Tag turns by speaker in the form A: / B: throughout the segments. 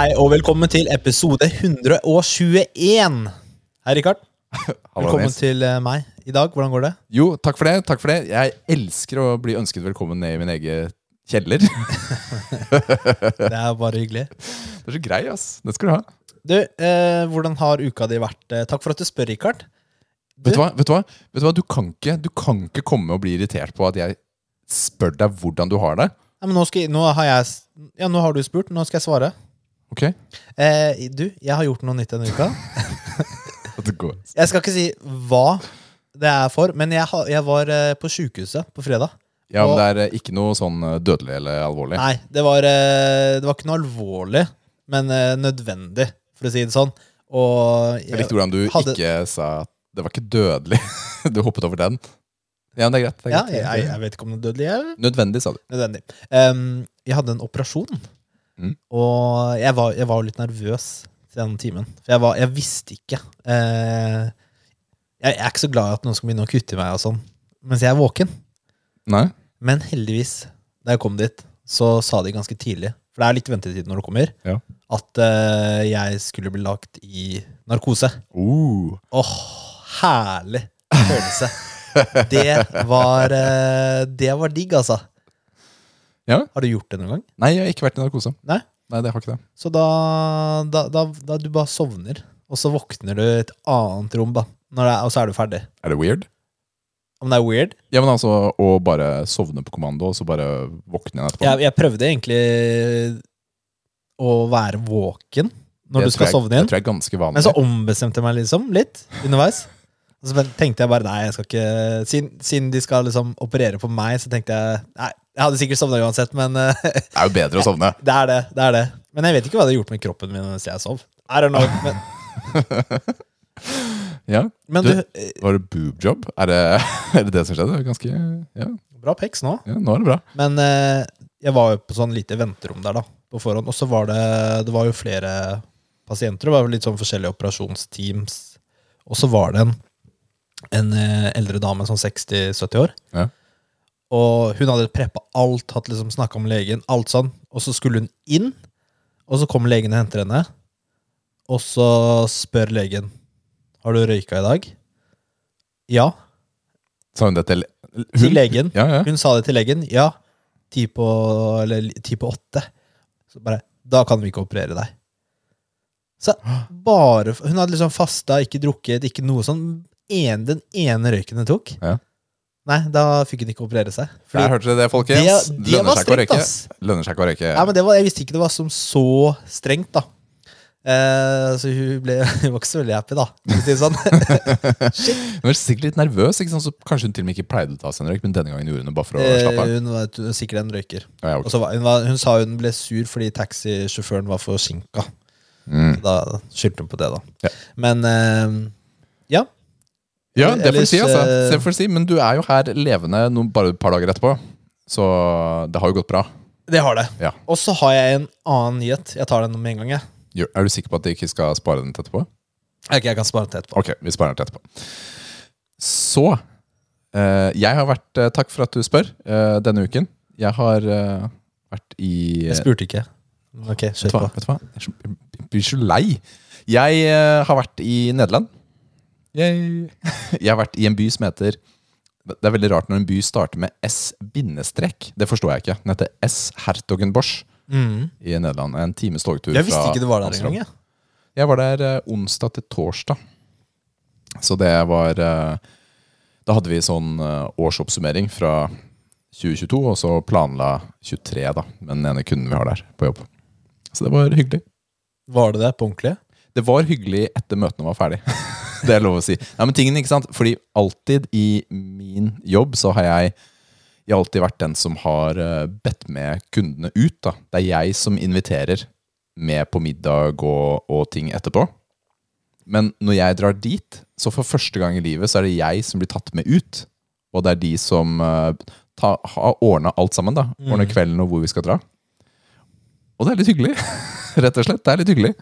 A: Hei og velkommen til episode 121. Hei, Rikard. Velkommen
B: Nils.
A: til eh, meg i dag. Hvordan går det?
B: Jo, takk for det. takk for det Jeg elsker å bli ønsket velkommen ned i min egen kjeller.
A: Det er bare hyggelig.
B: Det er så grei, ass. Det skal du ha.
A: Du, eh, hvordan har uka di vært? Eh, Takk for at du spør, Rikard.
B: Vet du hva? Vet du, hva? Vet du, hva? Du, kan ikke, du kan ikke komme og bli irritert på at jeg spør deg hvordan du har det.
A: Nei, men nå, skal, nå har jeg Ja, nå har du spurt. Nå skal jeg svare.
B: Ok?
A: Eh, du, jeg har gjort noe nytt denne uka.
B: Det går.
A: Jeg skal ikke si hva det er for, men jeg, har, jeg var eh, på sjukehuset på fredag.
B: Ja, men
A: Og-
B: det er eh, ikke noe sånn eh, dødelig eller alvorlig.
A: Nei, det var, eh, det var ikke noe alvorlig, men eh, nødvendig, for å si det sånn. Og
B: Jeg likte hvordan du
A: hadde-
B: ikke sa at det var ikke dødelig. Du hoppet over den. Ja, men det er greit. Det er
A: Ja,
B: greit.
A: jeg, jeg vet ikke om det er dødelig. Jeg
B: Nødvendig, sa du.
A: nødvendig. Em, jeg hadde en operasjon,
B: Mm.
A: og jeg var, jeg var litt nervøs til den timen. For jeg, var, jeg visste ikke. Eh, jeg, er ikke så glad i at noen skal begynne å kutte i meg og sånn mens jeg er våken.
B: Nei?
A: Men heldigvis, da jeg kom dit, så sa de ganske tidlig, for det er litt ventetid når du kommer,
B: Ja.
A: at eh, jeg skulle bli lagt i narkose.
B: Uh.
A: Åh, herlig følelse. Det var, eh, det var digg, altså.
B: Ja?
A: Har du gjort det noen gang?
B: Nei, jeg har ikke vært i narkose.
A: Nei?
B: Nei, det har ikke det.
A: Så da, da, da, da du bare sovner, og så våkner du i et annet rom, da. Er, og så er du ferdig.
B: Er det weird?
A: Om det er weird?
B: Ja, men altså Å bare sovne på kommando, og så bare våkne igjen etterpå.
A: Jeg, jeg prøvde egentlig å være våken når
B: Det
A: du skal
B: jeg,
A: sovne inn.
B: Det tror jeg er ganske vanlig.
A: Men så ombestemte jeg meg liksom litt underveis. Og så tenkte jeg bare nei, jeg skal ikke Siden, siden de skal liksom operere på meg, så tenkte jeg Nei, jeg hadde sikkert sovna uansett, men eh,
B: det er jo bedre å sovne.
A: det er det. det er det Men jeg vet ikke hva det har gjort med kroppen min mens jeg sov. I don't know. Men,
B: Ja,
A: men
B: Du-
A: du, eh,
B: Var det boobjob? Er det, er det det som skjedde? Ganske, ja,
A: bra peks nå.
B: ja, nå er det bra.
A: Men eh, jeg var jo på sånn lite venterom der, da, på forhånd. Og så var det Det var jo flere pasienter. Det var litt sånn forskjellige operasjonsteams. Og så var det en, en eldre dame, sånn 60-70 år.
B: Ja.
A: Og hun hadde preppa alt, hatt liksom snakka med legen, alt sånn. Og så skulle hun inn, og så kommer legen og henter henne. Og så spør legen Har du røyka i dag. Ja.
B: Sa hun det til
A: Til legen.
B: Ja, ja.
A: Hun sa det til legen. Ja, ti på, eller ti på åtte. Så bare Da kan vi ikke operere deg. Så bare Hun hadde liksom fasta, ikke drukket, ikke noe sånn. En, den ene røyken hun tok.
B: Ja.
A: Nei, da fikk hun ikke operere seg. Fordi,
B: Der hørte dere det, folkens.
A: Det- det
B: Lønner
A: var
B: seg
A: strengt.
B: Lønner seg ikke å røyke.
A: Nei, men det var, jeg visste ikke det var som så strengt, da. Eh, så hun, ble, hun var ikke så veldig happy, da. Sånn.
B: Hun var sikkert litt nervøs, ikke sant? så kanskje hun til og med ikke pleide å ta seg en røyk, men denne gangen gjorde hun det bare for å
A: Eh,
B: slappe av.
A: hun var er sikkert en røyker.
B: Ja, ja,
A: Og
B: ok.
A: så var, hun, var, hun sa hun ble sur fordi taxisjåføren var forsinka.
B: mm.
A: Da skyldte hun på det, da.
B: Ja.
A: Men eh. Ja,
B: det får du si, altså.
A: eh,
B: Det får du si. Men du er jo her levende noen, bare et par dager etterpå, så det har jo gått bra.
A: Det har det.
B: Ja.
A: Og så har jeg en annen nyhet. Jeg tar den med en gang. Jeg,
B: Gjør- Er du sikker på at de ikke skal spare den til etterpå?
A: Ok, jeg kan spare den til etterpå.
B: Ok, vi sparer den til etterpå. Så eh, Jeg har vært eh, Takk for at du spør eh, denne uken. Jeg har eh, vært i
A: Jeg spurte ikke. Ok,
B: Vet
A: kjør
B: du hva?
A: på.
B: Vet du hva? Jeg er så- jeg blir så lei. Jeg eh, har vært i Nederland. Jeg, har vært i en by som heter Det er veldig rart når en by starter med S-bindestrek. Det forstår jeg ikke. Den heter S. Hertogenbosch
A: Mm.
B: i Nederland. En times togtur
A: Jeg visste ikke det var der engang. jeg.
B: Jeg var der eh, onsdag til torsdag. Så det var eh, Da hadde vi sånn eh, årsoppsummering fra 2022, og så planla 23, da. med den ene kunden vi har der på jobb. Så det var hyggelig.
A: Var det det på ordentlig?
B: Det var hyggelig etter møtene var ferdig. det er lov å si. Nei, men tingen, ikke sant? Fordi alltid i min jobb så har jeg jeg har alltid vært den som har eh, bedt med kundene ut. da. Det er jeg som inviterer med på middag og, og ting etterpå. Men når jeg drar dit, så for første gang i livet så er det jeg som blir tatt med ut. Og det er de som eh, ta, har ordna alt sammen. da. Ordner kvelden og hvor vi skal dra. Og det er litt hyggelig. Rett og slett. Det er litt hyggelig.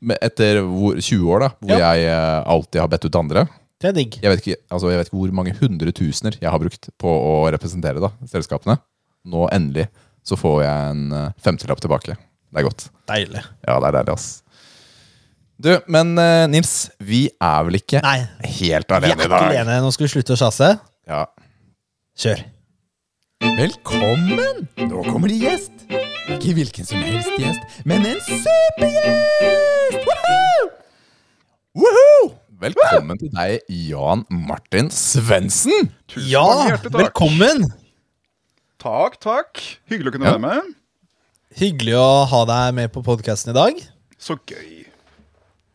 B: Men Etter 20 år, da, hvor
A: Ja.
B: jeg eh, alltid har bedt ut andre.
A: Det er digg.
B: Jeg vet, ikke, altså jeg vet ikke hvor mange hundretusener jeg har brukt på å representere da, selskapene. Nå endelig så får jeg en eh, femtilapp tilbake Det er godt.
A: Deilig.
B: Ja, det er deilig, ass. Du, men eh, Nils, vi er vel ikke
A: Nei,
B: helt
A: vi er ikke alene. Nå skal vi slutte å sjase.
B: Ja.
A: Kjør.
B: Velkommen! Nå kommer det gjest. Ikke hvilken som helst gjest, men en supergjest! Woohoo! Woohoo! Velkommen til deg, Jan Martin Svendsen.
A: Ja, velkommen!
C: Takk, takk. Hyggelig å kunne
B: Ja.
C: være med.
A: Hyggelig å ha deg med på podkasten i dag.
C: Så gøy.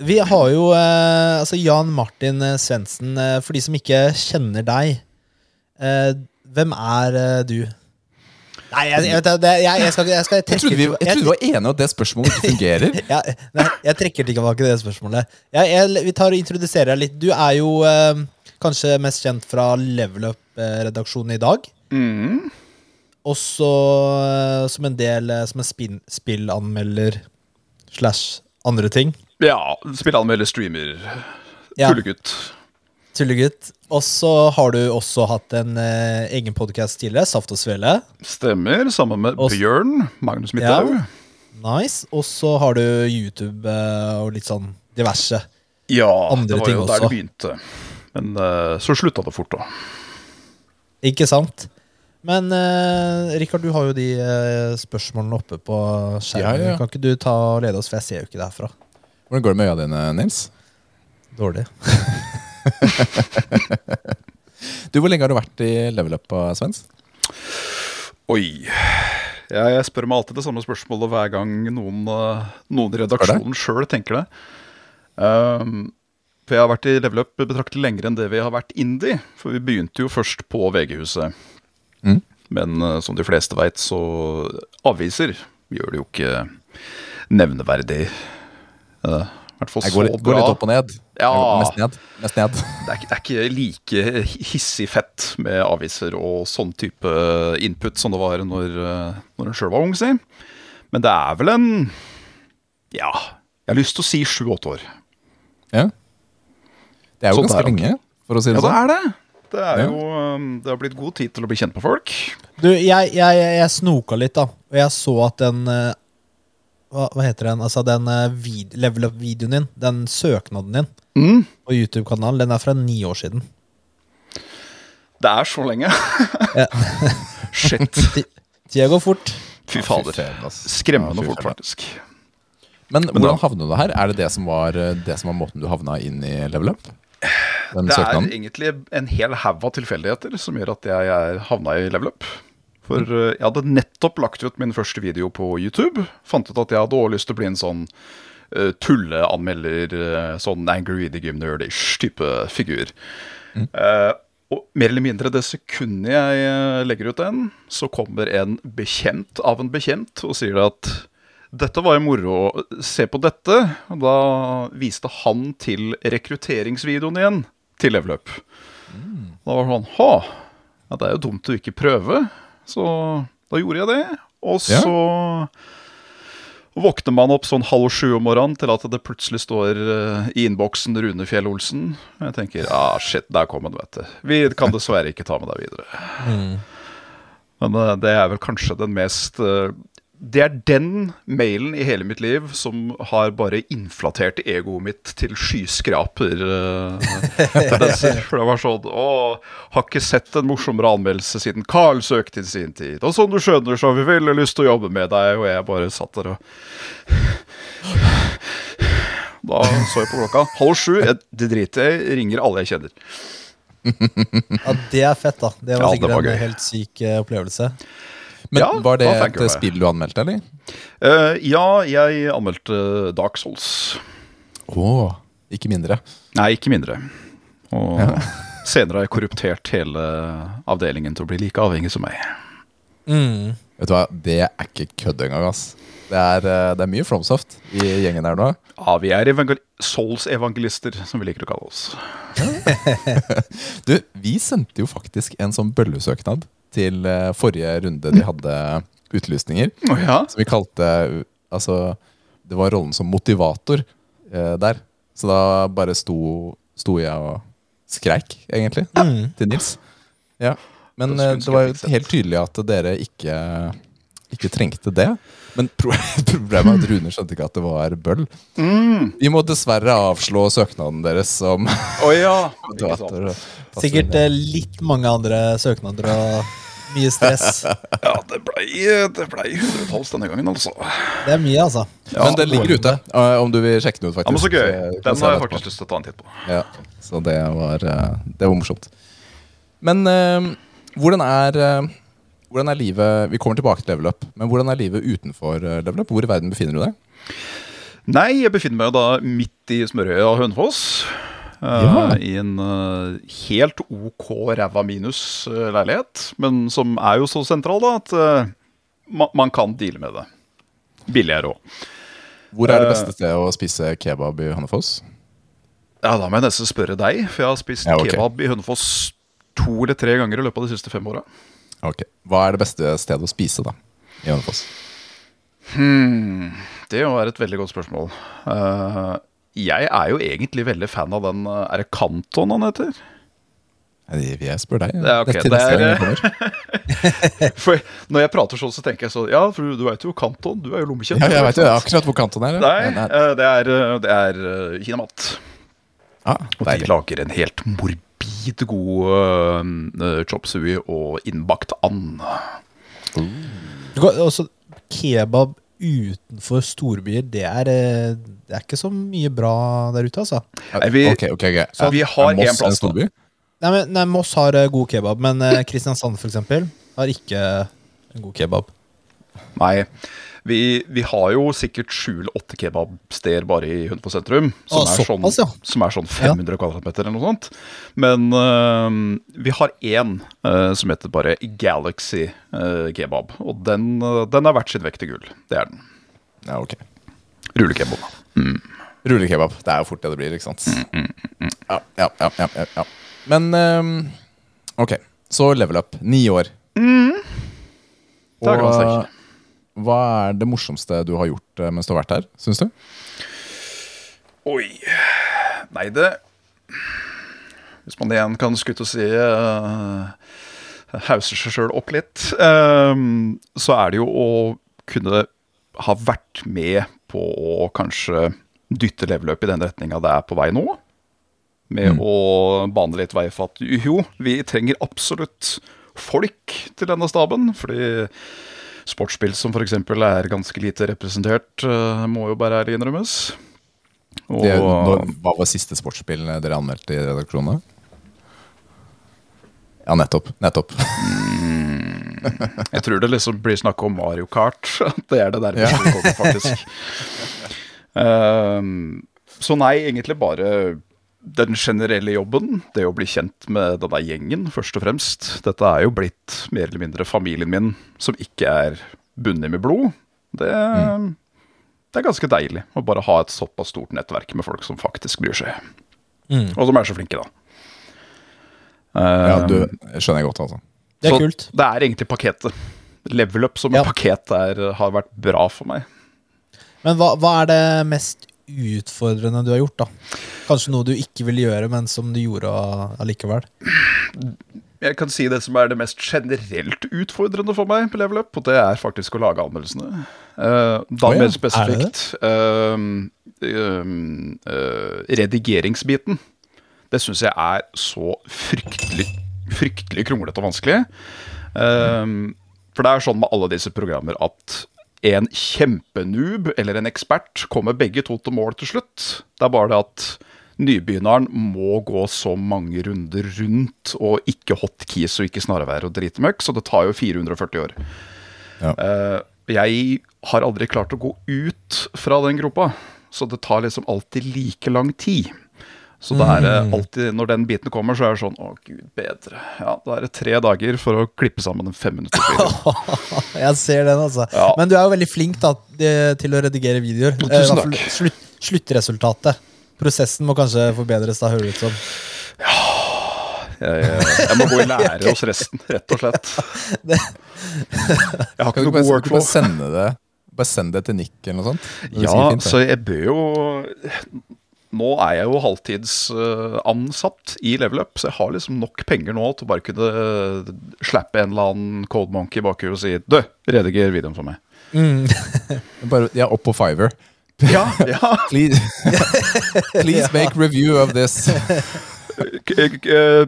A: Vi har jo eh, altså Jan Martin Svendsen. Eh, for de som ikke kjenner deg, eh, hvem er eh, du? Nei, jeg, jeg, jeg, jeg skal skal
B: Jeg
A: trekke
B: trodde, vi, jeg trodde vi var enige om at det spørsmålet ikke fungerer.
A: ja, nei, jeg trekker tilbake det spørsmålet. Jeg, jeg, vi tar og introduserer deg litt. Du er jo eh, kanskje mest kjent fra Level Up-redaksjonen i dag.
C: Mm.
A: Også eh, som en del eh, som en spin, spillanmelder slash andre ting.
C: Ja, Spillanmelder, streamer,
A: Ja.
C: tullegutt.
A: Og så har du også hatt en eh, egen podkast tidligere, Saft og Svele.
C: Stemmer, sammen med
A: Også-
C: Bjørn Magnus Midthaug.
A: Ja. Nice. Og så har du YouTube eh, og litt sånn diverse.
C: Ja,
A: Andre
C: det var
A: ting
C: jo der
A: også.
C: det begynte. Men eh, så slutta det fort, da.
A: Ikke sant? Men uh, Rikard, du har jo de eh, spørsmålene oppe på skjermen.
B: Ja, ja.
A: Kan ikke du ta og lede oss, for jeg ser jo ikke det herfra.
B: Hvordan går det med øya dine, Nils?
A: Dårlig.
B: Du, Hvor lenge har du vært i level up, Svens?
C: Oi. jeg, jeg spør meg alltid det samme spørsmålet hver gang noen, eh, noen i redaksjonen sjøl tenker det. Um, for jeg har vært i Level Up betraktelig lenger enn det vi har vært indie. For vi begynte jo først på VG-huset.
B: Mm.
C: Men uh, som de fleste veit, så aviser gjør det jo ikke nevneverdig. eh, I hvert fall
B: Jeg
C: så
B: går,
C: bra.
B: går litt opp og ned.
C: Ja.
B: Mest ned. Mest ned.
C: Det er, ikke- det er ikke like hissig fett med aviser og sånn type input som det var når, når en sjøl var ung, si. Men det er vel en Ja, jeg har lyst til å si sju-åtte år.
B: Ja. Det er jo
C: så
B: ganske lenge, for å si
C: Ja,
B: det
C: det
B: sånn.
C: er det. Det er
B: Ja.
C: jo um, Det har blitt god tid til å bli kjent med folk.
A: Du, jeg, jeg, jeg snoka litt, da. Og jeg så at den eh, hva, hva heter den? Altså den eh, vid level up-videoen din, den søknaden din
C: Mm.
A: på YouTube-kanalen, den er fra ni år siden.
C: Det er så lenge. Shit.
A: Ti- Tida går fort.
C: Fy fader. Skremmende fort, faktisk.
B: Men
C: Men
B: hvordan
C: da-
B: havnet du her? Er det det som var, eh, det som var måten du havna inn i level up? Den
C: Det er
B: søknaden?
C: egentlig en hel haug av tilfeldigheter som gjør at jeg havna i level up. For eh, jeg hadde nettopp lagt ut min første video på YouTube. Fant ut at jeg hadde også lyst til å bli en sånn uh, tulleanmelder, uh, sånn angry video game nerd-ish type figur. Eh, og mer eller mindre det sekundet jeg legger ut den, så kommer en bekjent av en bekjent og sier at dette var jo moro, se på dette. Og da viste han til rekrutteringsvideoen igjen til Level Up. Da var det sånn Ha, ja, det er jo dumt å ikke prøve. Så da gjorde jeg det. Og
B: Ja.
C: så våkner man opp sånn halv sju om morgenen til at det plutselig står eh, i innboksen Rune Fjell Olsen. Jeg tenker ah, shit, der kom han, vet du. Vi kan dessverre ikke ta med deg videre. Men eh, det er vel kanskje den mest eh, Det er den mailen i hele mitt liv som har bare inflatert egoet mitt til skyskraper. eh. For det var sånn Å, har ikke sett en morsommere anmeldelse siden Carl søkte i sin tid. Og som du skjønner, så har vi veldig lyst til å jobbe med deg. Og jeg bare satt der og Da så jeg på klokka. Halv sju. Det driter jeg i. Ringer alle jeg kjenner.
A: Ja, Det er fett, da. Det var
C: Ja, det
A: sikkert
C: var
A: en helt syk eh, opplevelse.
B: Men
C: Ja,
B: Var det et spill du anmeldte, eller?
C: Uh, ja, jeg anmeldte Dark Souls.
B: Å, ikke mindre.
C: Nei, ikke mindre. Og senere har jeg korruptert hele avdelingen til å bli like avhengig som meg.
A: Mm.
B: Vet du hva, Det er ikke kødd engang, ass. Det er, eh, det er mye Flomsoft i gjengen her nå.
C: Ja, vi er evangel Souls-evangelister, som vi liker å kalle oss.
B: Du, vi sendte jo faktisk en sånn bøllesøknad til eh, forrige runde de hadde utlysninger.
C: Oh, ja?
B: Som vi kalte Altså, det var rollen som motivator eh, der. Så da bare sto, sto jeg og skreik, egentlig,
A: Mm.
B: til Nils. Ja. Men
C: skulle
B: eh, det var jo helt tydelig at dere ikke ikke trengte det. Men problemet er at Rune skjønte ikke at det var bøll.
C: Mm.
B: Vi må dessverre avslå søknaden deres som
C: oh, ja.
A: Sikkert eh, litt mange andre søknader og mye stress.
C: Ja, det blei det ble hundretalls denne gangen, altså.
A: Det er mye, altså.
C: Ja,
B: Men den ligger ute, eh, om du vil sjekke den ut. faktisk
C: Ja, men så gøy. Den har jeg faktisk lyst til å ta en titt på.
B: Ja, så det var, eh, det var morsomt. Men uh, hvordan er uh, hvordan er livet Vi kommer tilbake til level up, men hvordan er livet utenfor eh, level up? Hvor i verden befinner du deg?
C: Nei, jeg befinner meg da midt i smørøyet og Hønefoss. Eh,
B: Ja.
C: I en eh, helt OK ræva minus eh. Men som er jo så sentral, da, at eh, ma man kan deale med det. Billigere òg.
B: Hvor er det
C: Eh,
B: beste stedet å spise kebab i Hønefoss?
C: Ja, da må jeg nesten spørre deg, for jeg har spist
B: Ja, okay.
C: kebab i Hønefoss to eller tre ganger i løpet av de siste fem åra.
B: Ok, Hva er det beste stedet å spise da i Hønefoss?
C: Hmm, det jo er et veldig godt spørsmål. Eh, jeg er jo egentlig veldig fan av den eh, Er det Kanton han heter?
B: Jeg, spør deg.
C: Ja, ok,
B: Til
C: det er-
B: jeg.
C: For når jeg prater sånn, så tenker jeg så Ja, for du, veit jo Kanton. Du er jo lommekjent.
B: Ja, jeg vet jo akkurat hvor Kanton er. ja.
C: Nei, det er, eh, det er eh, Kinamat.
B: Ah,
C: Og de lager en helt morbid god uh, chop sui og innbakt and.
A: Mm. også, kebab utenfor storbyer, det er, eh, det er ikke så mye bra der ute, altså.
C: Vi-
B: okay, okay, okay.
C: Så vi har
B: Moss
C: en plass,
B: en storby?
A: Nei, men, nei, Moss har eh, god kebab, men eh, Kristiansand for eksempel har ikke en god kebab.
C: Nei, vi, vi har jo sikkert sju eller åtte kebabsteder bare i Hønefoss sentrum. Som,
A: Å,
C: er sånn,
A: såpass, ja.
C: som er sånn 500 kvadratmeter eller noe sånt. Men uh, vi har én uh, som heter bare Galaxy uh, kebab. Og den, øh, den er verdt sin vekt i gull. Det er den.
B: Ja, ok.
C: Rullekebab.
B: Rullekebab. Det er jo fort det det blir, ikke sant?
C: Mm,
B: Ja, ja, ja, ja, ja, ja. Men ehm, ok, så level up. Ni år.
C: Det er ganske sterkt.
B: Hva er det morsomste du har gjort eh, mens du har vært her, syns du?
C: Oi. Nei, det Hvis man igjen kan skutte og si uh, hauser seg sjøl opp litt, ehm, så er det jo å kunne ha vært med på å kanskje dytte leveløpet i den retninga det er på vei nå. Med å bane litt vei for at jo, vi trenger absolutt folk til denne staben. Fordi sportsspill som f.eks. er ganske lite representert, eh, må jo bare ærlig innrømmes. Og
B: Det, når, hva var siste sportsspill dere anmeldte i redaksjonene? Ja, nettopp. Nettopp.
C: jeg tror det liksom blir snakk om Mario Kart. Det er det nærmeste vi kommer, faktisk. um, så nei, egentlig bare den generelle jobben. Det å bli kjent med denne gjengen, først og fremst. Dette er jo blitt mer eller mindre familien min, som ikke er bundet med blod. Det, det er ganske deilig å bare ha et såpass stort nettverk med folk som faktisk bryr seg.
A: Mm.
C: Og som er så flinke, da.
B: Ja, du skjønner jeg godt, altså.
A: Det er
C: så
A: kult.
C: Det er egentlig pakketet. Level up som
A: Ja.
C: et pakket er, har vært bra for meg.
A: Men hva, hva er det mest utfordrende du har gjort, da? Kanskje noe du ikke vil gjøre, men som du gjorde allikevel?
C: Jeg kan si det som er det mest generelt utfordrende for meg på level up, og det er faktisk å lage anmeldelsene. Eh, da
B: oh, ja,
C: mer
A: er
C: spesifikt uh, uh, redigeringsbiten. Det syns jeg er så fryktelig, fryktelig kronglete og vanskelig. Ehm, for det er sånn med alle disse programmer at en kjempenoob eller en ekspert kommer begge to til mål til slutt. Det er bare det at nybegynneren må gå så mange runder rundt og ikke hotkeys og ikke snarveier og dritmøkk, så det tar jo 440 år.
B: Ja.
C: Eh, jeg har aldri klart å gå ut fra den gropa, så det tar liksom alltid like lang tid. Så det er eh, alltid, når den biten kommer, så er det sånn Å, gud bedre. Ja, Da er det tre dager for å klippe sammen en femminuttersvideo.
A: Jeg ser den, altså.
C: Ja.
A: Men du er jo veldig flink da, til å redigere videoer.
C: Tusen
A: Eh, fall
C: takk.
A: Slutt, sluttresultatet. Prosessen må kanskje forbedres, da, hører det ut som.
C: Jeg, jeg, jeg må gå i lære hos resten, rett og slett. Jeg har ikke noe god workflow.
B: bare sende det Bare send det til Nick eller noe sånt?
C: Ja,
B: fint,
C: så jeg bør jo nå er jeg jo halvtidsansatt i Level Up, så jeg har liksom nok penger nå til å bare kunne eh, slappe en eller annen Cold Monkey i bakhuet og si Du, rediger videoen for meg.
B: Bare, ja, opp på Fiver.
C: Ja, ja.
B: Please, please make review of this.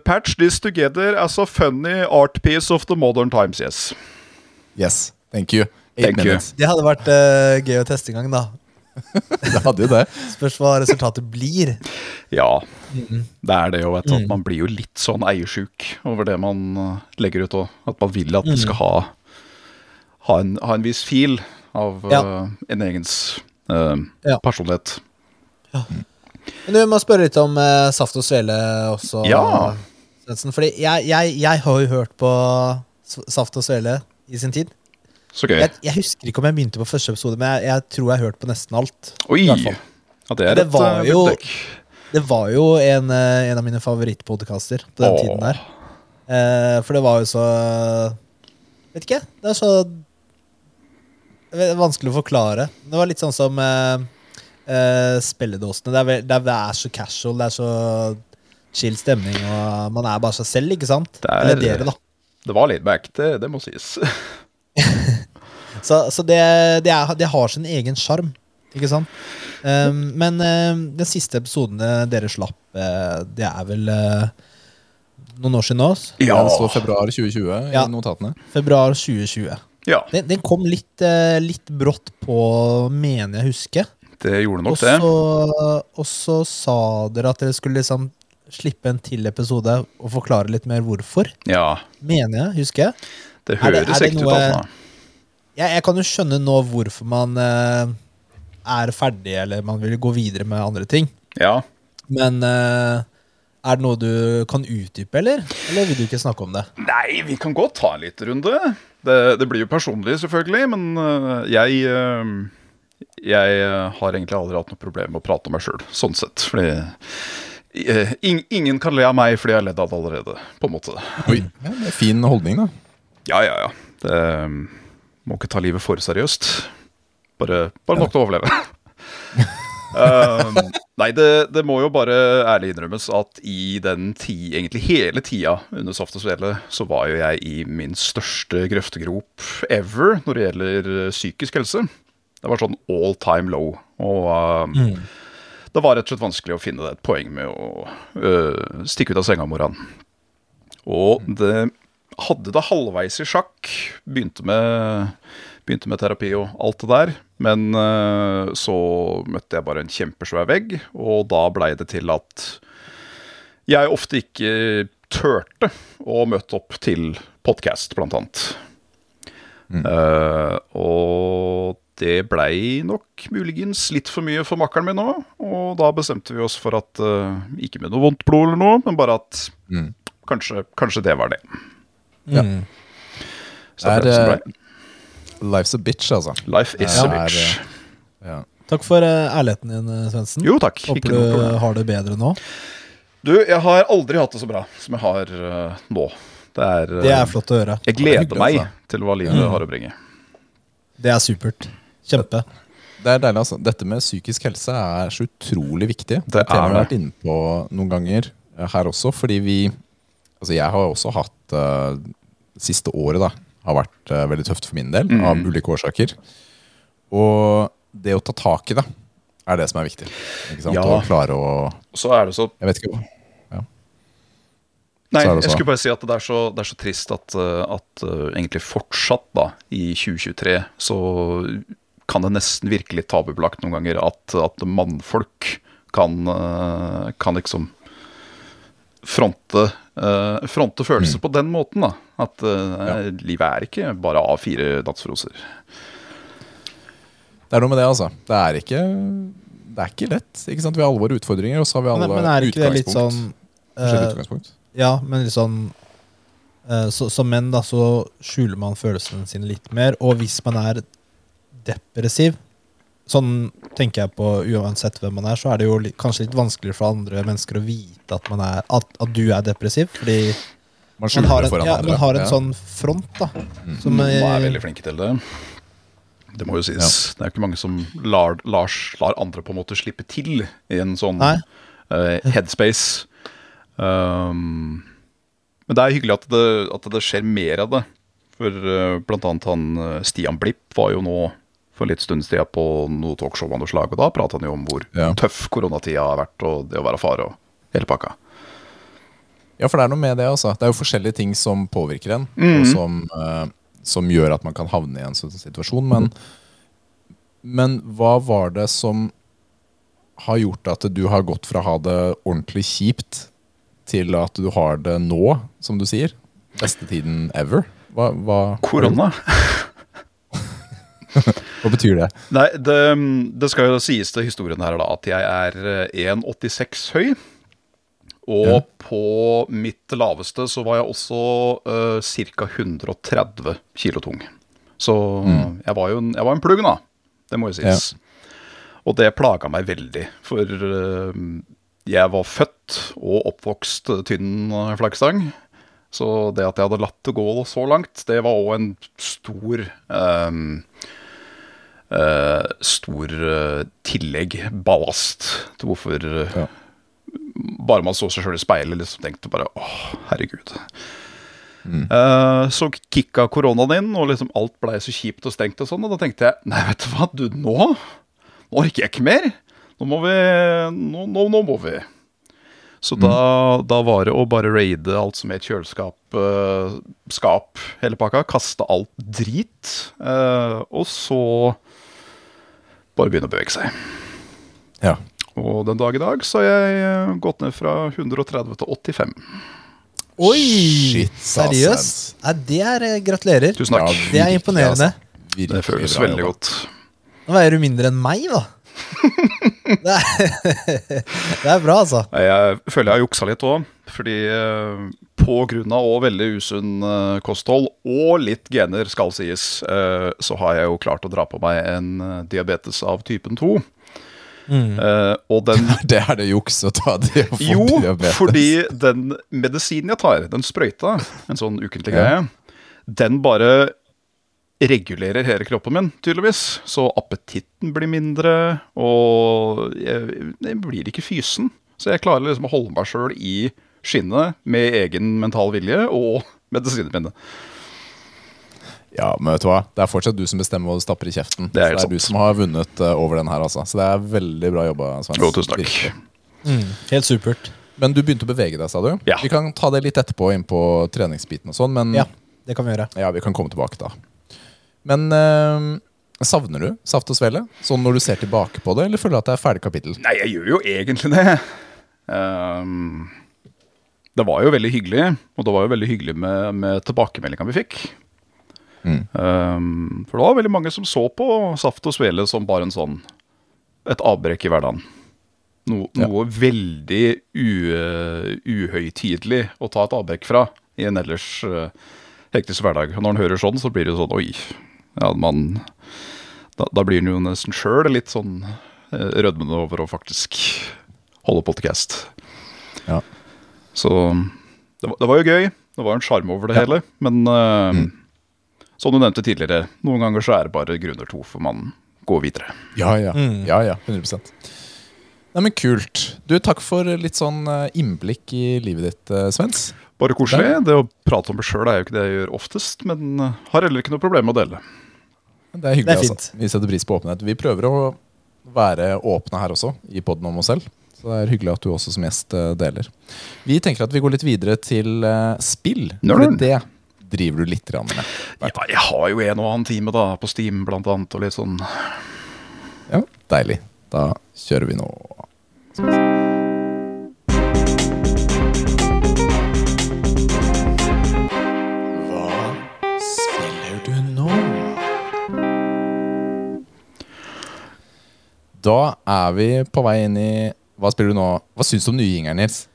C: Patch this together as a funny art piece of the modern times, yes.
B: Yes, thank you.
C: Thank you.
A: Det hadde vært uh, gøy å teste en gang, da.
B: Det hadde jo det.
A: Spørs hva resultatet blir.
C: Ja, det er det jo. Vet at Man blir jo litt sånn eiersjuk over det man eh, legger ut. òg. at man vil at det skal ha, ha, en, ha en viss fil av
A: Ja.
C: uh, en egens uh,
A: Ja.
C: personlighet.
A: Men du må spørre litt om uh, Saft og Svele også,
C: Ja.
A: Svendsen. Fordi jeg, jeg, jeg har jo hørt på Saft og Svele i sin tid.
C: Så gøy.
A: Jeg, jeg husker ikke om jeg begynte på første episode, men jeg, jeg tror jeg har hørt på nesten alt.
C: Oi! Ja, det er
A: Det
C: et
A: var
C: eh,
A: jo- Det var jo en, eh, en av mine favorittpodkaster på den
C: Åh.
A: tiden der. Eh, for det var jo så Vet ikke. Det er så er vanskelig å forklare. Det var litt sånn som eh, eh, spilledåsene. Det er, det, er, det så casual, det er så chill stemning, og man er bare seg selv, ikke sant?
C: Det er-
A: Eller dere, da.
C: Det var litt back, det, det må sies.
A: Så, så det, det, er, det har sin egen sjarm, ikke sant? Um, men um, den siste episoden dere slapp, eh, det er vel uh, noen år siden nå?
B: Ja. Det står februar 2020
A: Ja.
B: i notatene.
A: Februar 2020.
C: Ja,
A: Den, den kom litt, uh, litt brått på, mener jeg husker.
C: det gjorde
A: nok
C: nok det.
A: og så sa dere at dere skulle liksom slippe en til episode og forklare litt mer hvorfor.
C: Ja,
A: Mener jeg, husker jeg.
C: Det
A: Er det-
C: høres
A: er det
C: ekte ut. Altså.
A: Jeg, jeg kan jo skjønne nå hvorfor man eh, er ferdig, eller man vil gå videre med andre ting.
C: Ja.
A: Men eh, er det noe du kan utdype, eller? Eller vil du ikke snakke om det?
C: Nei, vi kan godt ta en liten runde. Det, det blir jo personlig, selvfølgelig, men øh, jeg øh, Jeg øh, har egentlig aldri hatt noe problem med å prate om meg sjøl, sånn sett. Fordi ingen kan le av meg fordi jeg har ledd av det allerede, på en måte.
B: Oi, ja, det er Fin holdning, da.
C: Ja, ja, ja. Det øh, må ikke ta livet for seriøst. Bare, bare nok til å overleve. Um, nei, det, det må jo bare ærlig innrømmes at i den ti, egentlig hele tida under Saft og Svele, så var jo jeg i min største grøftegrop ever når det gjelder eh, psykisk helse. Det var sånn all time low. Og um, det var rett og slett vanskelig å finne det et poeng med å uh, stikke ut av senga om morgenen. Og det hadde det halvveis i sjakk. Begynte med, begynte med terapi og alt det der. Men øh, så møtte jeg bare en kjempesvær vegg, og da blei det til at jeg ofte ikke turte å møte opp til podkast, blant annet. Eh, og det blei nok muligens litt for mye for makkeren min òg. og da bestemte vi oss for at uh, Ikke med noe vondt blod eller noe, men bare at
B: Mm.
C: kanskje, kanskje det var det.
B: Ja.
A: Mm.
C: Er.
B: Life's a bitch, altså.
C: Life is
B: Ja.
C: a bitch.
B: Er, Ja.
A: Takk for eh, ærligheten din, eh, Svendsen.
C: Jo takk.
A: Håper
C: Ikke
A: du har det bedre nå.
C: Du, jeg har aldri hatt det så bra som jeg har uh, nå. Det er, uh,
A: Det er flott å høre.
C: Jeg
B: er
C: gleder
B: hyggelig,
C: meg
B: altså.
C: til hva livet har å bringe.
A: Det er supert. Kjempe.
B: Det er deilig, altså. Dette med psykisk helse er så utrolig viktig.
C: Det
B: Det
C: er
B: vi har vært inne på noen ganger her også, fordi vi Altså, jeg har også hatt eh, Siste året, da, har vært eh, veldig tøft for min del,
C: Mm.
B: av ulike årsaker. Og det å ta tak i det, er det som er viktig. Ikke sant?
C: Ja.
B: Å klare å
C: Så er det så
B: Jeg vet ikke hva.
C: Nei, jeg skulle bare si at det er så, det er så trist at, uh, at uh, egentlig fortsatt da, i 2023 så kan det nesten virke litt tabubelagt noen ganger at, at mannfolk kan, uh, kan liksom fronte, uh, fronte følelser på den måten. da. At uh, livet er ikke bare A4 dansroser.
B: Det er noe med det, altså. Det er ikke, det er ikke lett. Ikke sant? Vi har alle våre utfordringer, og så har vi alle
A: Men, men er ikke det litt sånn eh,
B: utgangspunkt.
A: Ja, men litt sånn eh, så, Som menn da, så skjuler man følelsene sine litt mer. Og hvis man er depressiv, sånn tenker jeg på uansett hvem man er, så er det jo litt, kanskje litt vanskeligere for andre mennesker å vite at, man er, at, at du er depressiv. Fordi
B: Man
A: man har en, ja, man har en
B: Ja.
A: sånn front, da. Som,
C: Man er
A: eh,
C: veldig flinke til det. Det må jo sies. Det er ikke mange som lar, lar, lar andre på en måte slippe til i en sånn eh, headspace. Um, men det er hyggelig at det, at det skjer mer av det. For uh, blant annet han Stian Blipp var jo nå for litt stund siden på noe talkshow av noe slag, og da pratet han jo om hvor
B: Ja.
C: tøff koronatida har vært, og det å være far og hele pakka.
B: Ja, for det er noe med det, altså. Det er jo forskjellige ting som påvirker en, og som, eh, som gjør at man kan havne i en sånn situasjon. Men, men hva var det som har gjort at du har gått fra å ha det ordentlig kjipt til at du har det nå, som du sier? Beste tiden ever? Hva, hva,
C: Korona?
B: hva betyr det?
C: Nei, det, det skal jo sies til historien her da, at jeg er eh, 1,86 høy. Og
B: Ja.
C: på mitt laveste så var jeg også uh, ca. 130 kilo tung. Så jeg var jo en, jeg var en plugg, da. Det må jo sies. Og det plaga meg veldig. For uh, jeg var født og oppvokst tynn eh, flaggstang. Så det at jeg hadde latt det gå så langt, det var òg en stor eh, eh, Stor eh, tillegg, ballast, til hvorfor eh,
B: Ja.
C: Bare man så seg sjøl i speilet, liksom tenkte bare åh, herregud. Eh, så kicka koronaen inn, og liksom alt blei så kjipt og stengt og sånn, og da tenkte jeg nei, vet du hva, du, nå Nå orker jeg ikke mer. Nå må vi Nå, nå, nå må vi. Så da, da var det å bare raide alt som het kjøleskap, uh, skap, hele pakka. Kaste alt drit. Uh, og så bare begynne å bevege seg.
B: Ja.
C: Og den dag i dag så har jeg eh, gått ned fra 130 til 85.
A: Oi! Seriøst? Ja, det er eh, Gratulerer.
C: Tusen takk.
A: Det er imponerende.
B: Virkelig
C: det føles
B: bra
C: veldig godt.
A: Nå veier du mindre enn meg, da. Det er, det er bra, altså.
C: Jeg føler jeg har juksa litt òg. Fordi av også veldig usunn eh, kosthold og litt gener, skal sies, eh, så har jeg jo klart å dra på meg en eh, diabetes av typen 2. Mm. og den
B: Det er det juks å ta det og få
C: Jo,
B: diabetes.
C: fordi den medisinen jeg tar, den sprøyta, en sånn ukentlig
B: Ja.
C: greie, den bare regulerer hele kroppen min, tydeligvis. Så appetitten blir mindre, og jeg, jeg blir ikke fysen. Så jeg klarer liksom å holde meg sjøl i skinnet med egen mental vilje og medisinpinne.
B: Ja, men vet du hva? Det er fortsatt du som bestemmer hva du stapper i kjeften.
C: Det er helt
B: Så det er du som har vunnet eh, over den her, altså. Så det er veldig bra jobba, Svens.
C: Jo, tusen takk.
A: Mm, helt supert.
B: Men du begynte å bevege deg, sa du?
C: Ja.
B: Vi kan ta det litt etterpå inn på treningsbiten og sånn, men
A: Ja, det kan vi gjøre.
B: Ja, vi kan komme tilbake da. Men eh, savner du Saft og Svele? Sånn når du ser tilbake på det, eller føler du at det er ferdig kapittel?
C: Nei, jeg gjør jo egentlig det. Ehm, det var jo veldig hyggelig, og det var jo veldig hyggelig med, med tilbakemeldinga vi fikk.
B: Mm.
C: Um, for det var veldig mange som så på Saft og Svele som bare en sånn et avbrekk i hverdagen. No,
B: Ja.
C: Noe veldig u, uhøytidelig å ta et avbrekk fra i en ellers uh, hektisk hverdag. Og når en hører sånn, så blir det jo sånn Oi. Ja, man, da, da blir en jo nesten sjøl litt sånn uh, rødmende over å faktisk holde podcast.
B: Ja.
C: Så det var, det var jo gøy. Det var en sjarm over det
B: Ja.
C: hele. Men eh, som du nevnte tidligere, noen ganger så er det bare grunner to for man går videre.
B: Ja, ja.
A: Mm.
B: ja, ja 100 Nei, men Kult. Du, Takk for litt sånn eh, innblikk i livet ditt, eh, Svens.
C: Bare koselig. Det å prate om meg sjøl er jo ikke det jeg gjør oftest, men har heller ikke noe problem med å dele.
B: Det er hyggelig.
A: Det er
B: altså. Vi setter pris på åpenhet. Vi prøver å være åpne her også, i poden om oss selv. Så det er hyggelig at du også som gjest eh, deler. Vi tenker at vi går litt videre til eh, spill.
C: Når
B: For
C: det.
B: det driver du litt med.
C: Ja, jeg har jo en og annen time da, på Steam blant annet, og litt sånn
B: Ja, Deilig. Da kjører vi nå. Spiller du nå? Da er vi på vei inn i Hva spiller du nå? Hva syns du om nye jingeren, Nils?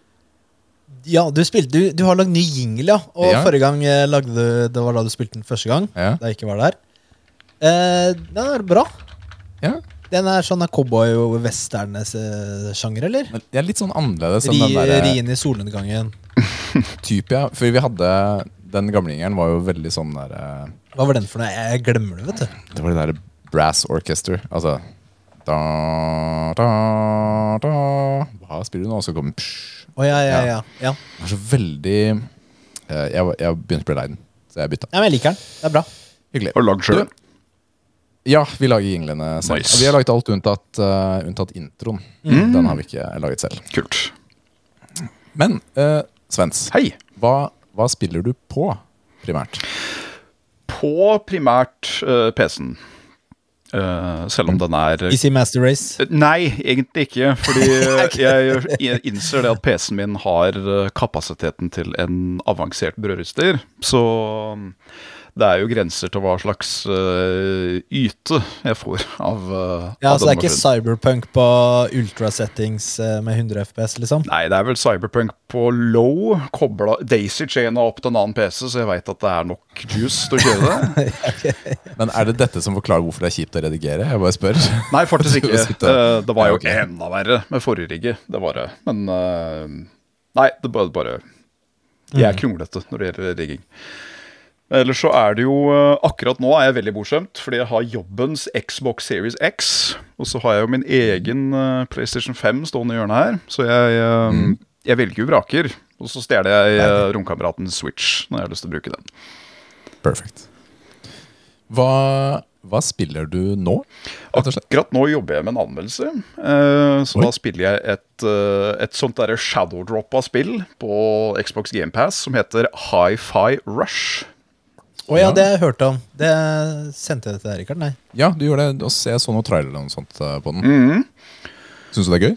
A: Ja, du, spilte, du, du har lagd ny jingle, ja. Og
B: Ja.
A: forrige gang eh, lagde du Det var da du spilte den første gang.
B: Ja.
A: Da jeg ikke var der. Eh, den er bra.
B: ja.
A: Den er sånn cowboy- og western-sjanger, eller?
B: Det er litt sånn annerledes enn
A: Ri,
B: den der
A: ri i solnedgangen.
B: type, ja. For vi hadde Den gamle jingeren var jo veldig sånn der eh,
A: Hva var den for noe? Jeg glemmer det, vet du.
B: Det var det der brass orchestra. Altså da, da, da. Hva spiller du nå? Og så kommer psh.
A: Å ja, ja, ja. ja.
B: Det er så veldig eh, Jeg, jeg begynte å bli lei den, så jeg bytta.
A: Ja, men jeg liker den. Det er bra.
B: Hyggelig.
C: Har du lagd sjøl?
B: Ja, vi lager jinglene selv.
C: Nice.
B: Vi har laget alt unntatt, uh, unntatt introen. Den har vi ikke laget selv.
C: Kult.
B: Men uh, Svens,
C: Hei.
B: hva, hva spiller du på primært?
C: På primært uh, PC-en. Eh, selv om den er
A: Easy Master Race.
C: Nei, egentlig ikke. Fordi jeg, jeg innser det at PC-en min har eh, kapasiteten til en avansert brødrister. Så det er jo grenser til hva slags uh, yte jeg får av, uh,
A: Ja,
C: av
A: Så det er ikke cyberpunk på ultra-settings eh, med 100 FPS, liksom?
C: Nei, det er vel Cyberpunk på low, kobla Daisy-chaina opp til en annen PC, så jeg veit at det er nok juice til å kjøre det.
B: Men Er det dette som forklarer hvorfor det er kjipt å redigere? Jeg bare spør.
C: Nei, faktisk ikke. Eh, Det var jo
B: ok.
C: enda verre med forrige rigget. Det var det. Men Nei, det bare, bare Jeg er kronglete når det gjelder rigging. Ellers så er det jo eh, Akkurat nå er jeg veldig bortskjemt, fordi jeg har jobbens Xbox Series X. Og så har jeg jo min egen eh, PlayStation 5 stående i hjørnet her. Så jeg, mm. jeg velger jo vraker. Og så stjeler jeg uh, romkameratens Switch når jeg har lyst til å bruke den.
B: Perfect. Hva, hva spiller du nå?
C: Akkurat nå jobber jeg med en anmeldelse. eh, så
B: Oi.
C: da spiller jeg et, eh, et sånt derre shadow drop av spill på Xbox GamePass som heter Hi-Fi Rush.
A: Å ja, det har jeg hørt om. Det sendte jeg til deg, Rikard. Nei.
B: Ja, du gjorde det. Og se så noen trailer eller noe sånt eh, på den.
C: Mm.
B: Syns du det er gøy?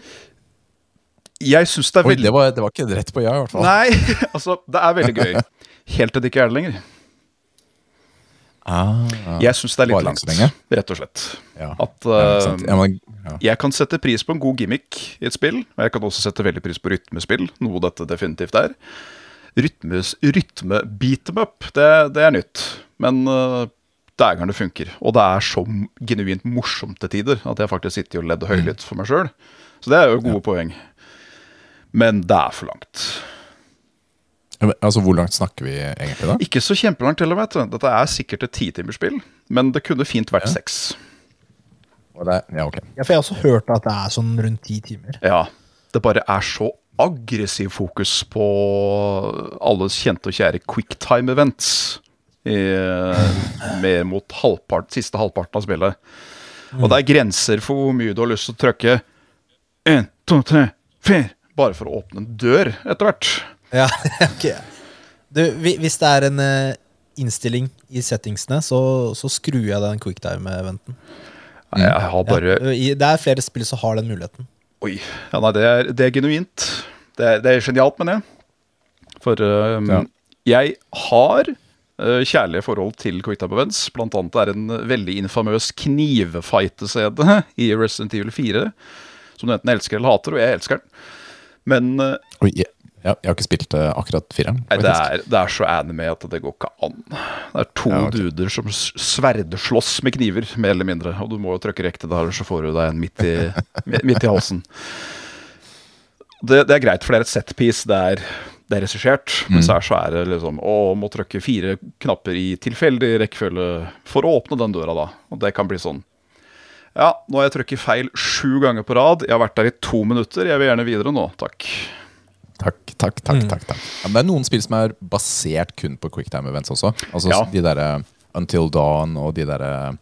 C: Jeg syns det er
B: Oi,
C: veldig
B: det var, det var ikke rett på ja, i hvert fall.
C: Nei, altså, det er veldig gøy. Helt til det ikke er det lenger.
B: Ah,
C: Jeg syns det er litt langt,
B: lenge.
C: rett og slett.
B: ja.
C: At
B: Ja, ikke sant.
C: eh,
B: ja, men, ja.
C: jeg kan sette pris på en god gimmick i et spill, og jeg kan også sette veldig pris på rytmespill, noe dette definitivt er. Rytmes, rytme beat them up, det, det er nytt. Men uh, dægeren det funker. Og det er så genuint morsomt til tider at jeg faktisk sitter og ledd høylytt for meg sjøl. Så det er jo gode poeng. Men det er for langt.
B: Altså, Hvor langt snakker vi egentlig, da?
C: Ikke så kjempelangt Til og med. Dette er sikkert et titimersspill, men det kunne fint vært seks.
B: Og det, ja, ok.
A: Ja, for jeg har også hørt at det er sånn rundt ti timer.
C: Ja, det bare er så aggressiv fokus på alles kjente og kjære quicktime-events. Mer mot halvpart, siste halvparten av spillet. Og det er grenser for hvor mye du har lyst til å trykke. Én, to, tre, fire. Bare for å åpne en dør etter hvert.
A: Ja, ok. Du, hvis det er en eh, innstilling i settingsene, så, så skrur jeg den quicktime-eventen.
C: Jeg har bare
A: Ja, det er flere spill som har den muligheten.
C: Oi. Ja, nei, det er, det er genuint. Det er, det er genialt, mener jeg. For um,
B: Ja.
C: jeg har uh, kjærlige forhold til Quicktime Events. Blant annet er en veldig infamøs knivfight-scene i Resident Evil 4. Som du enten elsker eller hater, og jeg elsker den. Men uh,
B: oh, jeg, ja, jeg har ikke spilt eh, akkurat fireren.
C: nei, det, er, det er så anime at det går ikke an. Det er to
B: Ja, okay.
C: duder som sverdslåss med kniver, mer eller mindre. Og du må jo trykke rekte der, så får du deg en midt i, midt i halsen. Det, det er greit, for det er et setpiece. Det er, det er regissert. Men så er, så er det liksom Å, må trykke fire knapper i tilfeldig rekkefølge for å åpne den døra, da. Og det kan bli sånn. Ja, nå har jeg trykket feil sju ganger på rad. Jeg har vært der i to minutter. Jeg vil gjerne videre nå, takk.
B: Takk, takk, takk. takk, takk. Ja, men det er noen spill som er basert kun på quicktime events også. Altså
C: Ja.
B: De derre Until Dawn og de derre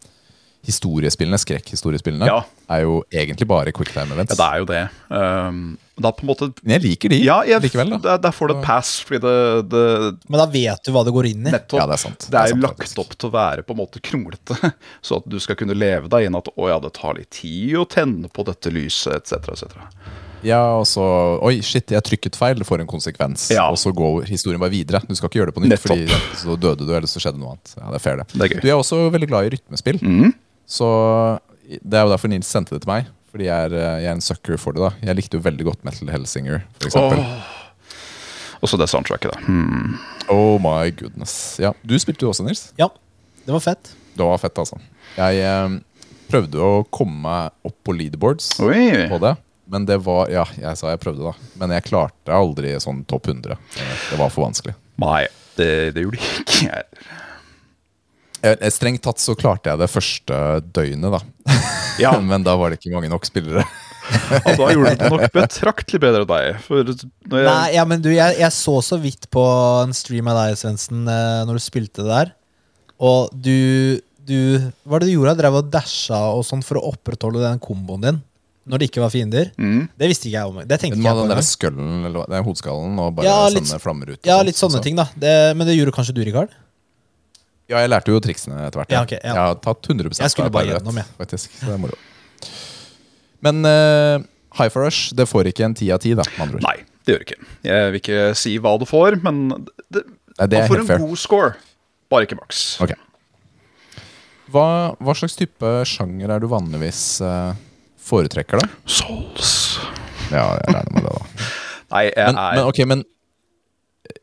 B: historiespillene, skrekkhistoriespillene,
C: Ja.
B: er jo egentlig bare quicktime events.
C: Ja, det er jo det. Um, da på en måte
B: Men jeg liker de
C: Ja, jeg,
B: likevel, da.
C: Der, der får du et pass, fordi det, det
A: Men da vet du hva det går inn i.
C: nettopp
B: Ja, det er sant.
C: Det er jo
B: sant,
C: lagt
B: faktisk.
C: opp til å være på en måte kronglete, så at du skal kunne leve deg inn at å ja, det tar litt tid å tenne på dette lyset, etc., etc.
B: Ja, og så Oi, shit, jeg trykket feil. Det får en konsekvens.
C: Ja.
B: Og så går historien bare videre. Du skal ikke gjøre det på nytt,
C: Nettopp.
B: Fordi så døde du, eller så skjedde noe annet. Ja, det er fair, det.
C: Det er.
B: Du er også veldig glad i rytmespill.
C: Mm.
B: Så det er jo derfor Nils sendte det til meg. Fordi jeg er, jeg er en sucker for det. da Jeg likte jo veldig godt Metal Hellsinger, f.eks.
C: Og så det soundtracket, da. Hmm.
B: Oh my goodness. Ja, Du spilte jo også, Nils.
A: Ja, det var fett.
B: Det var fett, altså. Jeg eh, prøvde å komme meg opp på leaderboards
C: Oi.
B: på det. Men det var Ja, jeg sa jeg prøvde, da. Men jeg klarte aldri sånn topp 100. Det var for vanskelig.
C: Nei, det, det gjorde jeg ikke. jeg.
B: Eh, Strengt tatt så klarte jeg det første døgnet, da.
C: Ja.
B: Men da var det ikke mange nok spillere.
C: Og da gjorde du det nok betraktelig bedre enn deg. For når jeg,
A: Nei, ja, men du, jeg, jeg så så vidt på en stream av deg, Svendsen, eh, når du spilte det der. Og du, du Hva var det du gjorde? Drev og dasha og sånn for å opprettholde den komboen din når det ikke var fiender?
C: Mm.
A: Det visste ikke jeg om. Det tenkte ikke jeg
B: den
A: på.
B: der skullen, eller hva- det er hodeskallen, og bare
A: Ja, litt-
B: sende flammer ut.
A: Ja,
B: sånt,
A: litt sånne
B: så-
A: ting, da. Det, men det gjorde kanskje du, Rikard?
B: Ja, jeg lærte jo triksene etter hvert.
A: Ja, okay, ja.
B: Jeg har tatt 100
A: Jeg skulle bare gjennom, jeg.
B: faktisk. Så det er moro. Men uh, High for Rush det får ikke en ti av ti, da. med andre ord.
C: Nei, det gjør det ikke. Jeg vil ikke si hva du får, men det,
B: Nei, det er
C: man får
B: helt
C: en
B: fair.
C: god score. Bare ikke maks.
B: Ok. Hva, hva slags type sjanger er du vanligvis eh, foretrekker, da?
C: Souls.
B: Ja, jeg regner med det, da.
C: Nei, jeg
B: Men,
C: er
B: men ok, men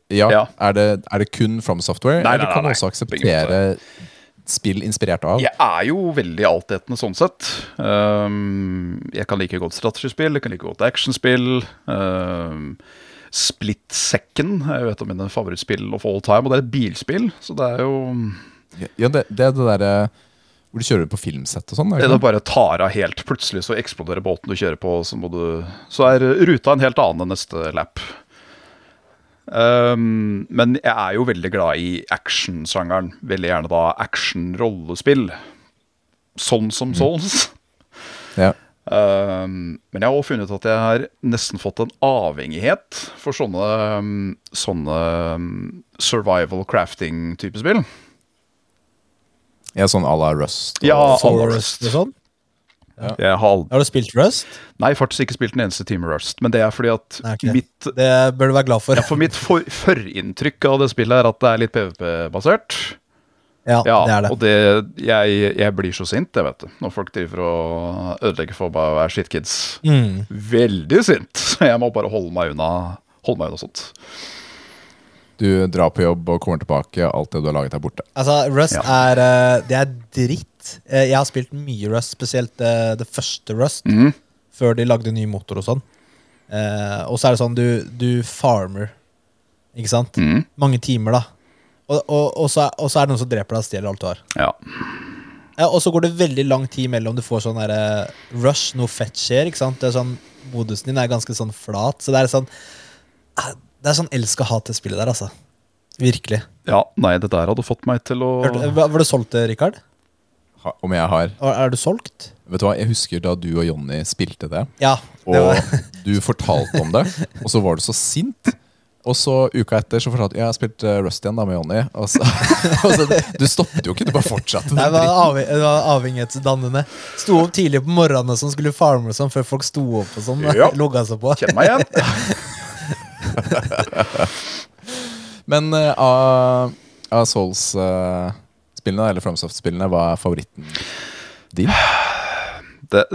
B: Ja,
C: Ja.
B: Er, det, er det kun From Software,
C: Nei, nei,
B: eller kan du også akseptere spill inspirert av?
C: Jeg er jo veldig altetende sånn sett. Um, jeg kan like godt strategispill, jeg kan like godt actionspill. Um, Split Second er jo et av mine favorittspill of all time, og det er et bilspill. Så det er jo
B: Ja, det, det er det derre hvor du kjører på filmsett og sånn?
C: Det
B: det
C: bare tar av helt. Plutselig så eksploderer båten du kjører på, så, du, så er ruta en helt annen enn neste lap. Um, men jeg er jo veldig glad i actionsjangeren. Veldig gjerne da action-rollespill. Sånn som Souls.
B: Ja.
C: Um, men jeg har også funnet at jeg har nesten fått en avhengighet for sånne, um, sånne survival crafting-type spill.
B: Ja, sånn à la Rust.
C: Ja,
A: Forest
C: Rust.
A: og sånn?
C: Jeg har aldri
A: Har du spilt Rust?
C: Nei, faktisk ikke spilt den eneste Team Rust. Men det er fordi at
A: Nei, okay.
C: mitt,
A: Det bør du være glad for.
C: ja, for mitt for, førinntrykk av det spillet er at det er litt PVP-basert.
A: Ja,
C: Ja,
A: det er det.
C: Og det, jeg, jeg blir så sint, jeg vet du. Når folk driver og ødelegger for bare å være shitkids.
A: Mm.
C: Veldig sint. Jeg må bare holde meg unna, holde meg unna sånt.
B: Du drar på jobb og kommer tilbake, alt det du har laget er borte.
A: Altså, Rust
C: Ja.
A: er eh, Det er dritt. Eh, Jeg har spilt mye Rust, spesielt eh, det første Rust,
C: mm.
A: før de lagde ny motor og sånn. Eh, og så er det sånn, du, du farmer, ikke sant?
C: Mm.
A: Mange timer, da. Og, og, og, så og så er det noen som dreper deg og stjeler alt du har.
C: Ja.
A: Ja, og så går det veldig lang tid mellom du får sånn rush, noe fett skjer. ikke sant? Det er sånn, Modusen din er ganske sånn flat. Så det er sånn Det er sånn elsk og hat til spillet der, altså. Virkelig.
C: ja. Nei, det der hadde fått meg til å
A: Hørte, var du solgt det, Rikard?
B: Ha, om jeg har
A: Er du solgt?
B: Vet du hva, Jeg husker da du og Jonny spilte det,
A: Ja. Det
B: og
A: var,
B: du fortalte om det, og så var du så sint. Og så uka etter så fortalte du jeg har spilt eh, Rust igjen da med Jonny. Og så, og så, du stoppet jo ikke, du bare fortsatte.
A: det var, avheng, det var avhengighetsdannende. Sto opp tidlig på morgenen og sånn, skulle farme og sånn, før folk sto opp og sånn.
C: Ja.
A: Logga seg på.
C: Kjenn meg igjen.
B: Men eh, av, av Souls-spillene, eller FromSoft-spillene, hva er favoritten din?
C: det,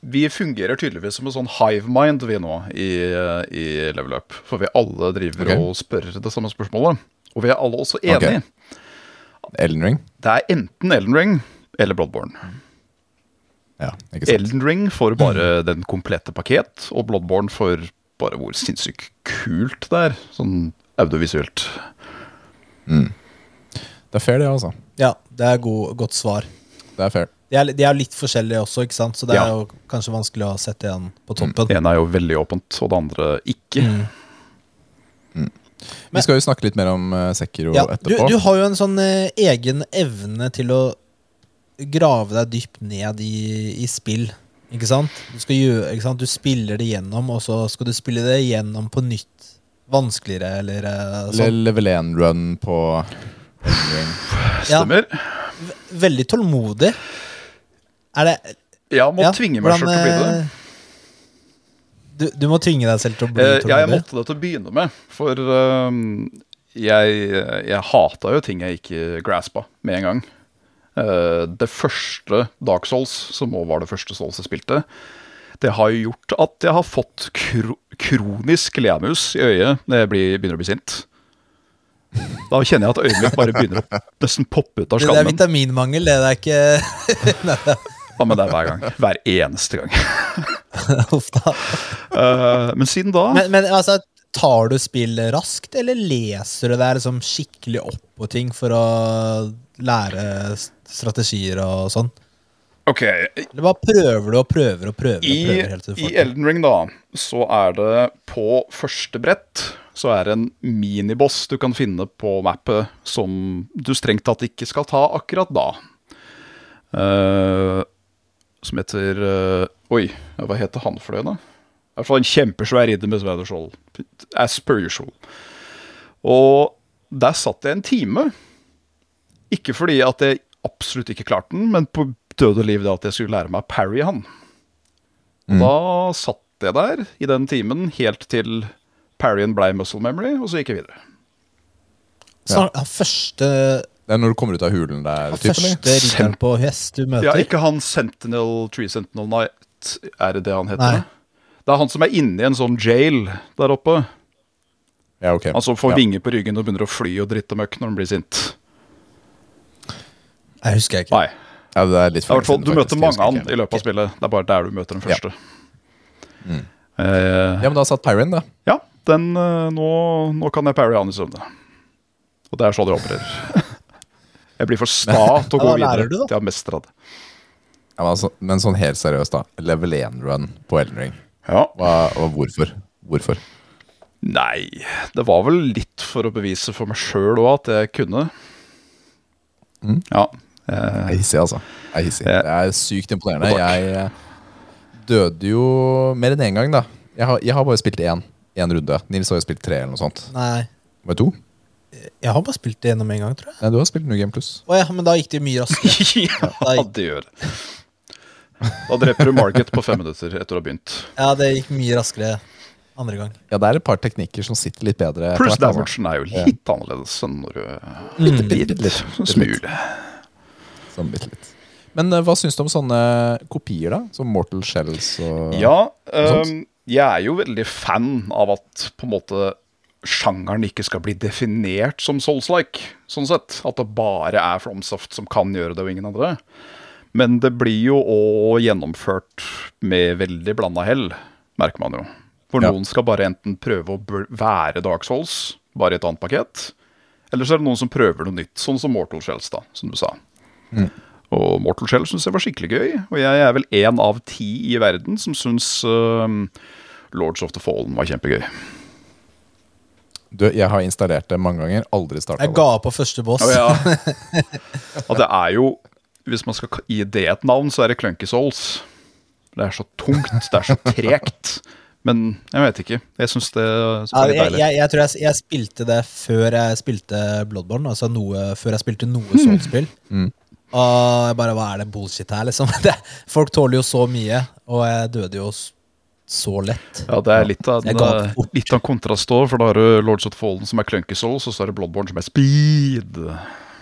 C: vi fungerer tydeligvis som en sånn hive mind, vi nå, i, i Level Up. For vi alle driver
B: okay.
C: og spør det samme spørsmålet. Og vi er alle også enige.
B: Elden Ring?
C: Det er enten Elden Ring eller Bloodborne.
B: Ja?
C: Elden Ring får bare den komplette pakket, og Bloodborne får bare hvor sinnssykt kult det er. Sånn audiovisuelt.
B: Det er fair, det, altså.
A: Ja, det er god, godt svar.
B: Det er fair.
A: De er, de er litt forskjellige også, ikke sant? så det er jo kanskje vanskelig å sette igjen på toppen.
C: Det ene er jo veldig åpent, og det andre ikke.
A: Mm.
B: Vi skal jo snakke litt mer om uh, Sekiro
A: Ja,
B: etterpå.
A: du har jo en sånn uh, egen evne til å grave deg dypt ned i, i spill. Ikke sant? Du, skal gjøre, ikke sant? du spiller det gjennom, og så skal du spille det gjennom på nytt. Vanskeligere, eller eh,
B: Le
A: sånn.
B: level 1-run på Ring.
A: Ja. Veldig tålmodig. Er det
C: Ja, må
A: ja,
C: tvinge meg selv til å bli det.
A: eh, Du, du må tvinge deg selv til å bli
C: tålmodig ja, jeg måtte det til å begynne med, for ehm, jeg, jeg hata jo ting jeg ikke graspa med en gang. Eh, det første Dark Souls, som òg var det første Souls jeg spilte, det har jo gjort at jeg har fått kro kronisk leamus i øyet når jeg blir, begynner å bli sint. Da kjenner jeg at øyet mitt bare begynner å nesten poppe ut av skallen.
A: Det er vitaminmangel, det er ikke
C: Ja, men det er hver gang. Hver eneste gang.
A: Uff da.
C: Eh, men siden da
A: Men, men altså, tar du spillet raskt, eller leser du deg liksom skikkelig opp på ting for å lære strategier og sånn?
C: Ok,
A: Eller bare prøver du og prøver og prøver? og
C: I,
A: prøver helt til du
C: I
A: får?
C: Elden Ring, da, så er det på første brett så er det en miniboss du kan finne på mappet som du strengt tatt ikke skal ta akkurat da. Uh, som heter uh, Oi, hva heter han for det, da? I hvert fall en kjempesvær ridder med sverd og skjold. As per usual. Og der satt jeg en time. Ikke fordi at jeg absolutt ikke klarte den, men på døde liv det at jeg skulle lære meg å parry han. Mm. Da satt jeg der i den timen helt til parryen blei muscle memory, og så gikk jeg videre.
A: Så han første,
B: Det er når du kommer ut av hulen der.
A: han
B: Typ,
A: første ridderen på hest du møter?
C: Ja, ikke han Sentinel, Tree Sentinel Knight, er det det han heter?
A: Nei.
C: Det er han som er inni en sånn jail der oppe.
B: Ja, ok.
C: Han som får
B: ja.
C: vinger på ryggen og begynner å fly og dritte og møkk når han blir sint.
A: Jeg husker ikke.
C: Nei.
B: Ja, det er litt
C: I hvert fall, Du
B: faktisk.
C: møter mange han i løpet av spillet. Det er bare der du møter den første. Eh,
B: Ja, men da satt Pyrin, da.
C: ja, den eh, nå, nå kan jeg parry han i søvne. Og det er sånn det opererer. Jeg blir for sta til å gå
A: Ja, lærer
C: videre til jeg har mestra det.
B: Ja, men, altså, men sånn helt seriøst, da. Level 1-run på Elden Ring.
C: Ja.
B: Hva, og hvorfor? Hvorfor?
C: Nei, det var vel litt for å bevise for meg sjøl òg at jeg kunne.
B: Mm.
C: Ja.
B: Jeg
C: Eh,
B: er hissig, altså. Jeg er hissig. Det er sykt imponerende. Jeg eh, døde jo mer enn én gang, da. Jeg har, jeg har bare spilt én. Én runde. Nils har jo spilt tre eller noe sånt.
A: Nei,
B: Var det to?
A: jeg har bare spilt det gjennom en gang, tror jeg.
B: Nei, du har spilt New Game Plus.
A: Å ja, men da gikk det mye raskere.
C: ja, det gjør det. Da dreper du Market på fem minutter etter å ha begynt.
A: Ja, det gikk mye raskere andre gang.
B: Ja, det er et par teknikker som sitter litt bedre.
C: Pluss
B: altså.
C: damagen er jo litt annerledes enn når du
B: Bitte, bitte litt. Bitte litt.
C: Smule.
B: Sånn bitte litt. Men eh, hva syns du om sånne kopier, da? Som Mortal Shells og
C: Ja, um, jeg er jo veldig fan av at på en måte sjangeren ikke skal bli definert som Souls-like, sånn sett. At det bare er FromSoft som kan gjøre det, og ingen andre. Men det blir jo òg gjennomført med veldig blanda hell, merker man jo. For
B: Ja.
C: noen skal bare enten prøve å være Dark Souls, bare i et annet pakket. Eller så er det noen som prøver noe nytt, sånn som Mortal Shells, da, som du sa. Og Mortal Shell syns jeg var skikkelig gøy. Og jeg er vel én av ti i verden som syns uh, Lords of the Fallen var kjempegøy.
B: du, Jeg har installert det mange ganger. Aldri starta
A: Jeg ga opp på første boss.
C: Oh, ja. og det er jo Hvis man skal gi det et navn, så er det Clunky Souls. Det er så tungt, det er så tregt. Men jeg vet ikke. Jeg syns det
A: Ja,
C: litt
A: jeg,
C: deilig.
A: jeg, jeg tror jeg, jeg spilte det før jeg spilte Bloodborne. Altså noe, før jeg spilte noe Souls-spill. Og jeg bare Hva er det bullshit her, liksom? Det, folk tåler jo så mye, og jeg døde jo så lett.
C: Ja, det er litt av,
A: Jeg
C: en,
A: ga
C: eh, litt av en kontrast òg, for da har du Lords of Fallen som er Clunky Souls, og så er det Bloodborne som er speed.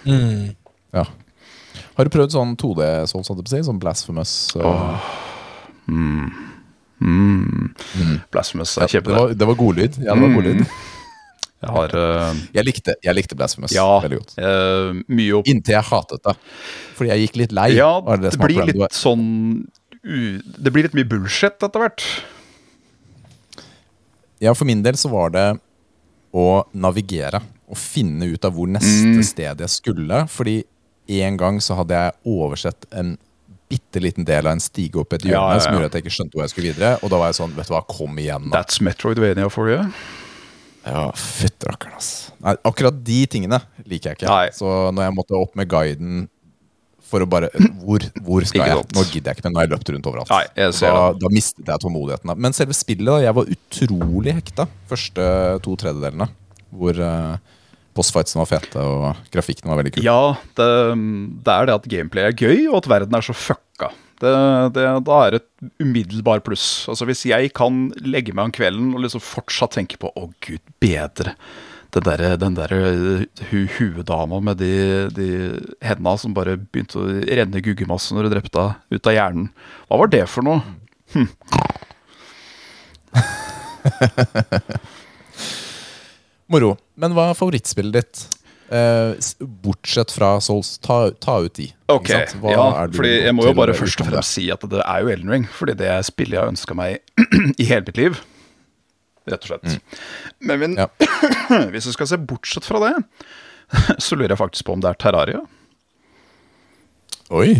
A: Mm.
B: Ja. Har du prøvd sånn 2D-Souls, holdt jeg Blasphemous? å si? Sånn Blasphemous? uh,
C: Blasphemous
B: ja,
C: er
B: det,
C: kjempebra.
B: var, det var godlyd. Ja, det var godlyd.
C: Jeg har uh,
B: Jeg likte, jeg likte Blasphemous
C: Ja,
B: veldig godt.
C: Uh, mye opp
B: Inntil jeg hatet det. Fordi jeg gikk litt lei.
C: Ja, det,
B: det,
C: blir litt sånn u, Det blir litt mye bullshit etter hvert.
B: Ja, for min del så var det å navigere og finne ut av hvor neste
C: Mm.
B: sted jeg skulle. Fordi en gang så hadde jeg oversett en bitte liten del av en stige opp et hjørne
C: Ja, ja, ja.
B: som gjorde at jeg ikke skjønte hvor jeg skulle videre. Og da var jeg sånn, vet du hva, kom igjen, da.
C: That's Metroidvania for you.
B: Ja, fytterakkeren, ass. Nei, akkurat de tingene liker jeg ikke.
C: Nei.
B: Så når jeg måtte opp med guiden for å bare Hvor, hvor skal jeg? Nå gidder jeg ikke mer. Nå har jeg løpt rundt overalt.
C: Nei, jeg ser
B: da,
C: det.
B: da mistet jeg tålmodigheten. Men selve spillet, da. Jeg var utrolig hekta første to tredjedelene. Hvor uh, bossfightsene var fete, og grafikken var veldig kul.
C: Ja, det, det er det at gameplay er gøy, og at verden er så fucka. Det, det, da er et umiddelbar pluss. Altså Hvis jeg kan legge meg om kvelden og liksom fortsatt tenke på 'Å, gud bedre'. Den der, den der hu, huedama med de, de henda som bare begynte å renne guggemasse når du drepte henne ut av hjernen. Hva var det for noe?
B: Moro. Men hva er favorittspillet ditt? Eh, bortsett fra Souls. Ta, ta ut de.
C: Ok.
B: Hva
C: ja,
B: er
C: fordi jeg må jo bare først og
B: det?
C: fremst si at det er jo Elden Ring. Fordi det er spillet jeg har ønska meg i hele mitt liv. rett og slett. Men, min,
B: Ja.
C: hvis vi skal se bortsett fra det, så lurer jeg faktisk på om det er Terraria.
B: Oi!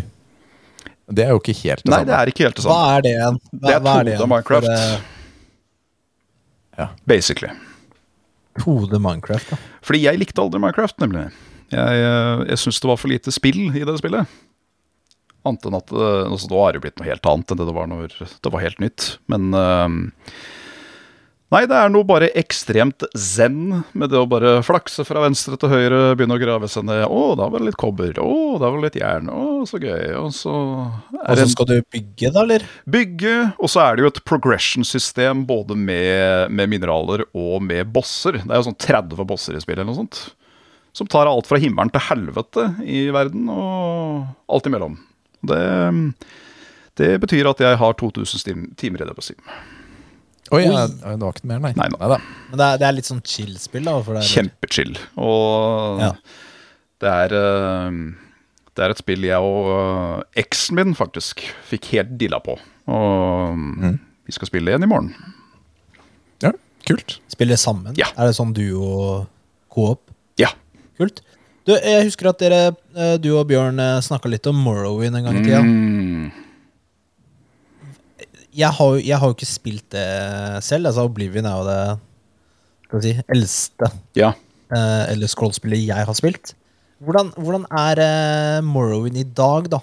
B: Det er jo ikke helt det
C: Nei,
B: samme.
C: det er ikke helt det samme.
A: Hva er det igjen? Hva,
C: Det er
A: hva
C: 2D? Minecraft.
A: Det... Ja.
C: Basically.
A: 2D Minecraft, da.
C: Fordi jeg likte aldri Minecraft, nemlig. Jeg, eh, jeg syns det var for lite spill i det spillet. Annet enn at eh, altså, har det blitt noe helt annet enn det det var når det var helt nytt. Men eh, Nei, det er noe bare ekstremt zen med det å bare flakse fra venstre til høyre, begynne å grave seg ned. Å, da var det litt kobber. Å, da var det litt jern. Å, så gøy. Og så
A: Og så skal du bygge, da, eller?
C: bygge, og så er det jo et progression-system både med, med mineraler og med bosser. Det er jo sånn 30 bosser i spillet eller noe sånt. Som tar alt fra himmelen til helvete i verden, og alt imellom. Det, det betyr at jeg har 2000 timer i det på Steam.
B: Oi, ja, det var ikke mer, nei.
C: Nei da.
A: Men det er, det er litt sånn chill-spill, da? For det er,
C: Kjempechill. Og
A: Ja.
C: det er eh, Det er et spill jeg og eh, eksen min faktisk fikk helt dilla på. Og vi skal spille igjen i morgen.
B: Ja, kult.
A: Spille sammen?
C: Ja.
A: Er det sånn duo co-op?
C: Ja.
A: Kult. Du, jeg husker at dere, eh, du og Bjørn snakka litt om Morrowind en gang i tida.
C: Mm.
A: Jeg, har, jeg har jo ikke spilt det selv. Altså Oblivion er jo det skal vi si, eldste
C: Ja.
A: eh, eller scrollspillet jeg har spilt. Hvordan, hvordan er eh, Morrowind i dag, da?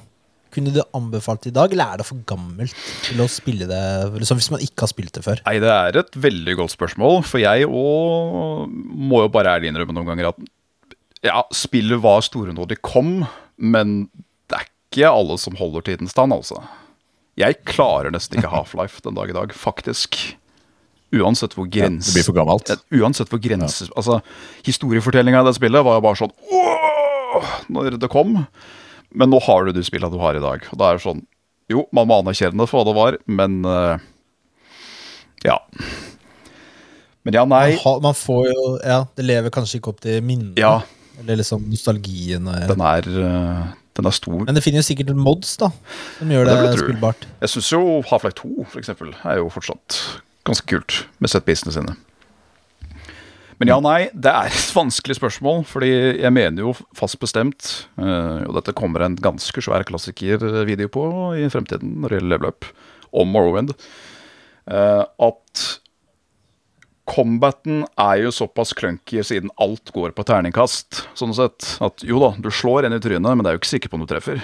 A: Kunne du anbefalt det i dag, eller er det for gammelt til å spille det liksom, hvis man ikke har spilt det før?
C: Nei, det er et veldig godt spørsmål, for jeg òg må jo bare ærlig innrømme noen ganger at ja, spillet var store når de kom, men det er ikke alle som holder tidens stand, altså. Jeg klarer nesten ikke Half-Life den dag i dag, faktisk. Uansett hvor
B: Ja, det blir for gammelt.
C: Ja, Uansett hvor grenser Altså, historiefortellinga i det spillet var jo bare sånn Åh! Når det kom. Men nå har du de spillet du har i dag. Og da er det sånn Jo, man må anerkjenne det for hva det var, men uh, Ja. Men ja, nei.
A: Man, har, man får jo Ja, det lever kanskje ikke opp til minnet.
C: Ja,
A: Eller liksom nostalgien.
C: Den er, eh, den er stor.
A: Men det finnes sikkert mods da som gjør
C: Det
A: det, spillbart.
C: Jeg syns jo Half-Life 2 for eksempel, er jo fortsatt ganske kult, med setpisene sine. Men ja, nei, det er et vanskelig spørsmål, fordi jeg mener jo fast bestemt, eh, og dette kommer en ganske svær klassikervideo på i fremtiden når det gjelder level up, om Morrowind, eh, at combaten er jo såpass clunky siden alt går på terningkast, sånn sett, at jo da, du slår en i trynet, men det er jo ikke sikker på om du treffer.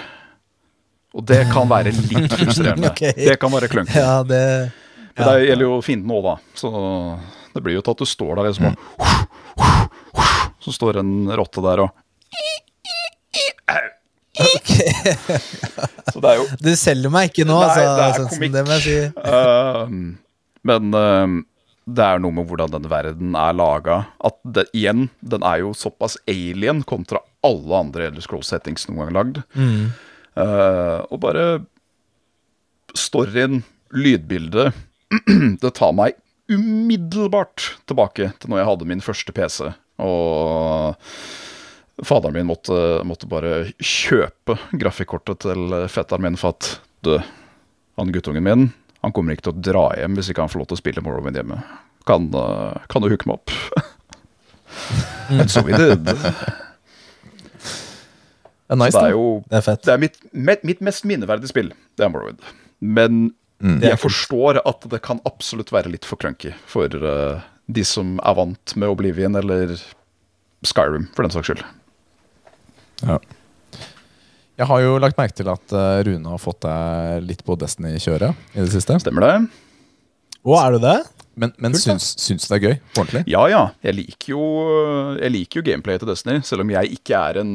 C: Og det kan være litt frustrerende.
A: okay.
C: Det kan være clunky.
A: Ja, det
C: Men det gjelder jo fienden òg, da. Så det blir jo til at du står der liksom og Så står en rotte der og Så det er jo
A: Du selger meg ikke nå, altså.
C: det er
A: Svendsen,
C: komikk.
A: det må jeg si.
C: uh, Men ehm, det er noe med hvordan den verden er laga. At det, igjen, den er jo såpass alien kontra alle andre Elder Scrolls-settings noen gang lagd.
A: Mm.
C: Uh, og bare storyen, lydbildet Det tar meg umiddelbart tilbake til når jeg hadde min første PC. Og faderen min måtte, måtte bare kjøpe grafikkortet til fetteren min for at du, han guttungen min han kommer ikke til å dra hjem hvis ikke han får lov til å spille Morrowind hjemme. Kan, eh, kan du hooke meg opp? And so we did.
B: Det er nice,
C: det er jo
A: Det er fett.
C: det er mitt, mitt mest minneverdige spill. Det er Morrowind. Men jeg forstår at det kan absolutt være litt for clunky for uh, de som er vant med Oblivion eller Skyrim, for den saks skyld.
B: Ja. Jeg har jo lagt merke til at eh, Rune har fått deg litt på Destiny-kjøret i det siste.
C: Stemmer det?
A: Å, er du det?
B: Men, men
A: Kult,
B: syns, syns du det er gøy? Ordentlig?
C: Ja, ja. Jeg liker jo, jeg liker jo gameplayet til Destiny, selv om jeg ikke er en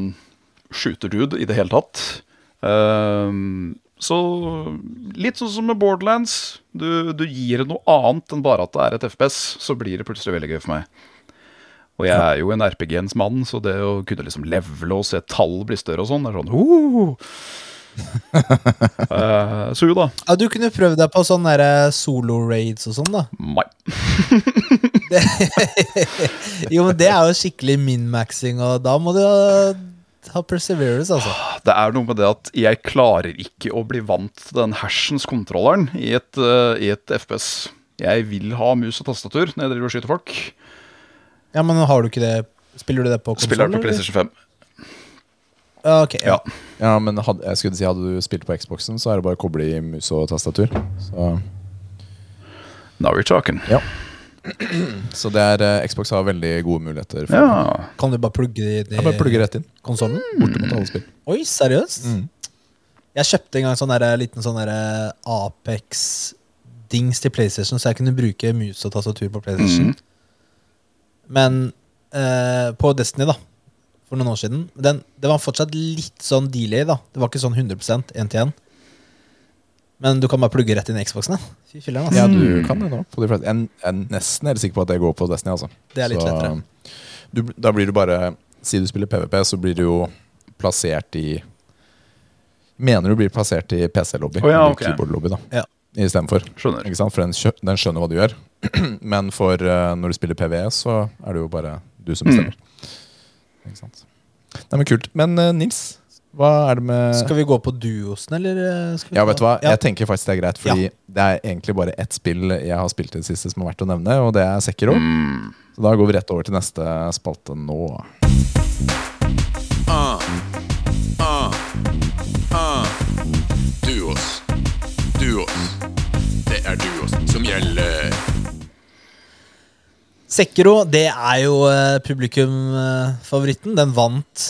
C: shooter-dude i det hele tatt. Um, så litt sånn som med Borderlands. Du, du gir det noe annet enn bare at det er et FPS, så blir det plutselig veldig gøy for meg. Og jeg er jo en RPG-ens mann, så det å kunne liksom levele og se tall bli større og sånn, er sånn uh. uh, Så jo da.
A: Ja, du kunne prøvd deg på sånne der solo-raids og sånn, da.
C: Nei.
A: Jo, men det er jo skikkelig min-maxing, og da må du ha, ha perseverance, altså.
C: Det er noe med det at jeg klarer ikke å bli vant til den hersens kontrolleren i et, uh, i et FPS. Jeg vil ha mus og tastatur når jeg driver og skyter folk.
A: Ja, men har du ikke det Spiller du det på konsoll?
C: Spiller på PlayStation 5.
A: Ja, ok, ja.
C: Ja.
B: Ja, men hadde, jeg skulle si Hadde du spilt på Xboxen, så er det bare å koble i mus og tastatur. Så,
C: Now we're talking.
B: ja. så det er eh, Xbox har veldig gode muligheter. For
C: Ja.
A: Kan du bare plugge det
B: Jeg
A: i
B: bare plugger rett inn.
A: konsollen?
B: Bortimot alle spill.
A: Oi, seriøst?
B: Mm.
A: Jeg kjøpte en gang sånn der, liten sånn der Apex-dings til PlayStation, så jeg kunne bruke mus og tastatur på PlayStation. Men eh, på Destiny, da, for noen år siden den, Det var fortsatt litt sånn delay, da. Det var ikke sånn 100% én til én. Men du kan bare plugge rett inn i Xboxen. ja. Fy filler'n, altså.
B: Ja, du kan det nå. På de fleste. Jeg jeg er nesten helt sikker på at det går på Destiny. Altså.
A: Det er litt
B: Så,
A: lettere.
B: Du, da blir du bare Si du spiller PVP, så blir du jo plassert i Mener du blir plassert i PC-lobby.
C: Oh, ja, okay.
B: Keyboard-lobby, da.
A: Ja.
B: Istedenfor. For den, skjø den skjønner hva du gjør. Men for uh, når du spiller PVE, så er det jo bare du som bestemmer. Ikke sant? Nei, men Kult. Men uh, Nils, hva er det med
A: Skal vi gå på duosen, eller? eh, Skal vi
B: Ja, vet du hva?
A: Ja.
B: Jeg tenker faktisk det er greit, fordi det er egentlig bare ett spill jeg har spilt i det siste som er verdt å nevne, og det er Sekiro.
C: Mm.
B: Så da går vi rett over til neste spalte nå.
D: Duos. Duos. Er duos som gjelder.
A: Sekiro, det er jo eh, publikumfavoritten. Den vant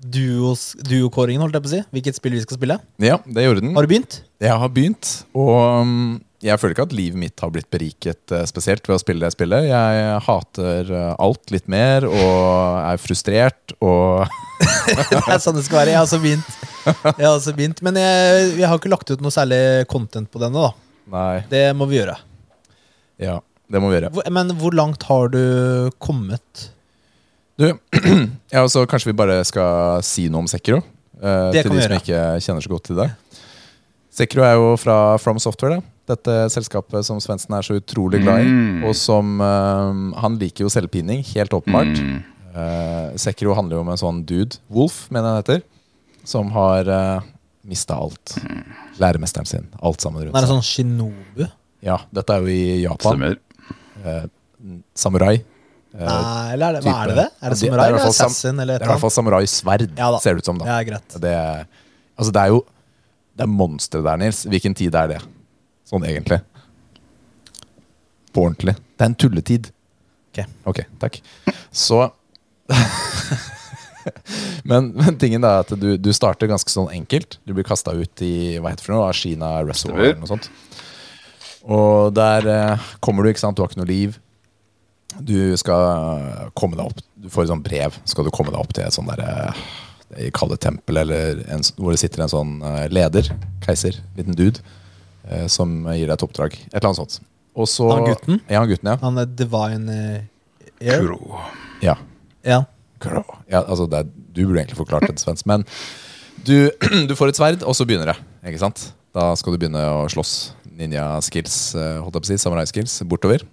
A: duos- duokåringen, holdt jeg på å si. Hvilket spill vi skal spille.
B: Ja, det gjorde den.
A: Har du begynt?
B: Jeg har begynt, og um, jeg føler ikke at livet mitt har blitt beriket eh, spesielt ved å spille det spillet. Jeg hater eh, alt litt mer og er frustrert og
A: det er sånn det skal være. Jeg har også begynt. Jeg har også begynt Men jeg, jeg har ikke lagt ut noe særlig content på denne. da
B: Nei.
A: Det må vi gjøre.
B: Ja, det må vi gjøre.
A: Hvor, men hvor langt har du kommet?
B: Du, ja, så kanskje vi bare skal si noe om Sekiro? Uh,
A: Det
B: til
A: kan
B: de
A: vi
B: som
A: gjøre.
B: ikke kjenner så godt til det. Sekiro er jo fra From Software. Da. Dette selskapet som Svendsen er så utrolig glad i.
C: Mm.
B: Og som uh, Han liker jo selvpining, helt åpenbart.
C: Mm.
B: Uh, Sekiro handler jo om en sånn dude, Wolf, mener jeg han heter, som har uh, mista alt. Læremesteren sin. Alt sammen rundt
A: Er det sånn shinobu?
B: Ja, dette er jo i Japan. Eh, samurai. Eh,
A: Nei, eller er det, hva er det det? Er det samurai
B: Det er
A: eller
B: fall
A: assassin? Eller
B: det er i hvert fall samurai-sverd,
A: Ja
B: ser det ut som. da?
A: Ja, greit.
B: det, altså det er jo Det er monstre der, Nils. Hvilken tid er det? Sånn egentlig. På ordentlig. Det er en tulletid.
A: Ok.
B: Ok, takk. Så men, men tingen er at du, du starter ganske sånn enkelt. Du blir kasta ut i hva heter det for noe? Ashina Reservoir eller noe sånt. Og der eh, kommer du, ikke sant. Du har ikke noe liv. Du skal komme deg opp Du får et sånt brev. Skal du komme deg opp til et sånt derre i kalde tempel, eller en, hvor det sitter en sånn eh, leder, keiser, liten dude, eh, som gir deg et oppdrag. Et eller annet sånt. Og så,
A: Han gutten?
B: Ja, han gutten, ja.
A: Han er divine eh, air?
C: Kuro.
B: ja.
A: Ja.
B: Crow. Ja, altså det du burde egentlig forklart det, Svens. Men du, du får et sverd, og så begynner det. Ikke sant? Da skal du begynne å slåss. Ninja-skills, eh, holdt jeg på å si, samurai-skills, bortover.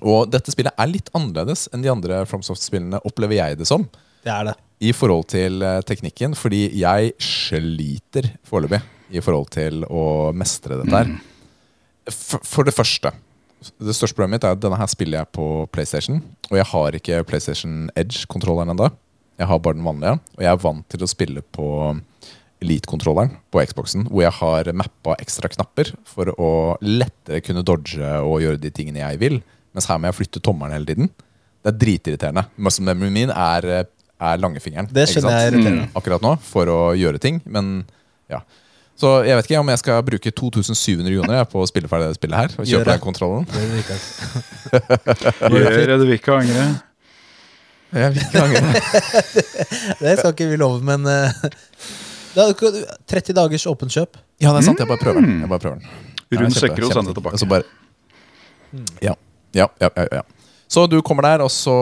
B: Og dette spillet er litt annerledes enn de andre FromSoft-spillene, opplever jeg det som.
A: Det er det.
B: I forhold til eh, teknikken, fordi jeg sliter foreløpig i forhold til å mestre dette her. For, for det første Det største problemet mitt er at denne her spiller jeg på PlayStation. Og jeg har ikke PlayStation Edge-kontrolleren ennå. Jeg har bare den vanlige. Og jeg er vant til å spille på Elite-kontrolleren på Xboxen, hvor jeg har mappa ekstra knapper for å lettere kunne dodge og gjøre de tingene jeg vil. Mens her må jeg flytte tommelen hele tiden. Det er dritirriterende. Muscle memory min er, er langfingeren.
A: Det skjønner jeg irriterende.
B: akkurat nå for å gjøre ting. Men ja. Så jeg vet ikke om jeg skal bruke 2700 kroner på å spille ferdig det spillet her. Og kjøpe den kontrollen.
A: Det er
C: Gjør det, vil ikke angre.
B: Jeg vil ikke angre.
A: Det skal ikke vi love, men uh, 30 dagers åpent kjøp.
B: Ja, det er sant. Jeg bare prøver den. Jeg bare prøver den.
C: Rund sekker og send det tilbake.
B: Bare, ja. Ja, ja, ja, ja. Så du kommer der, og så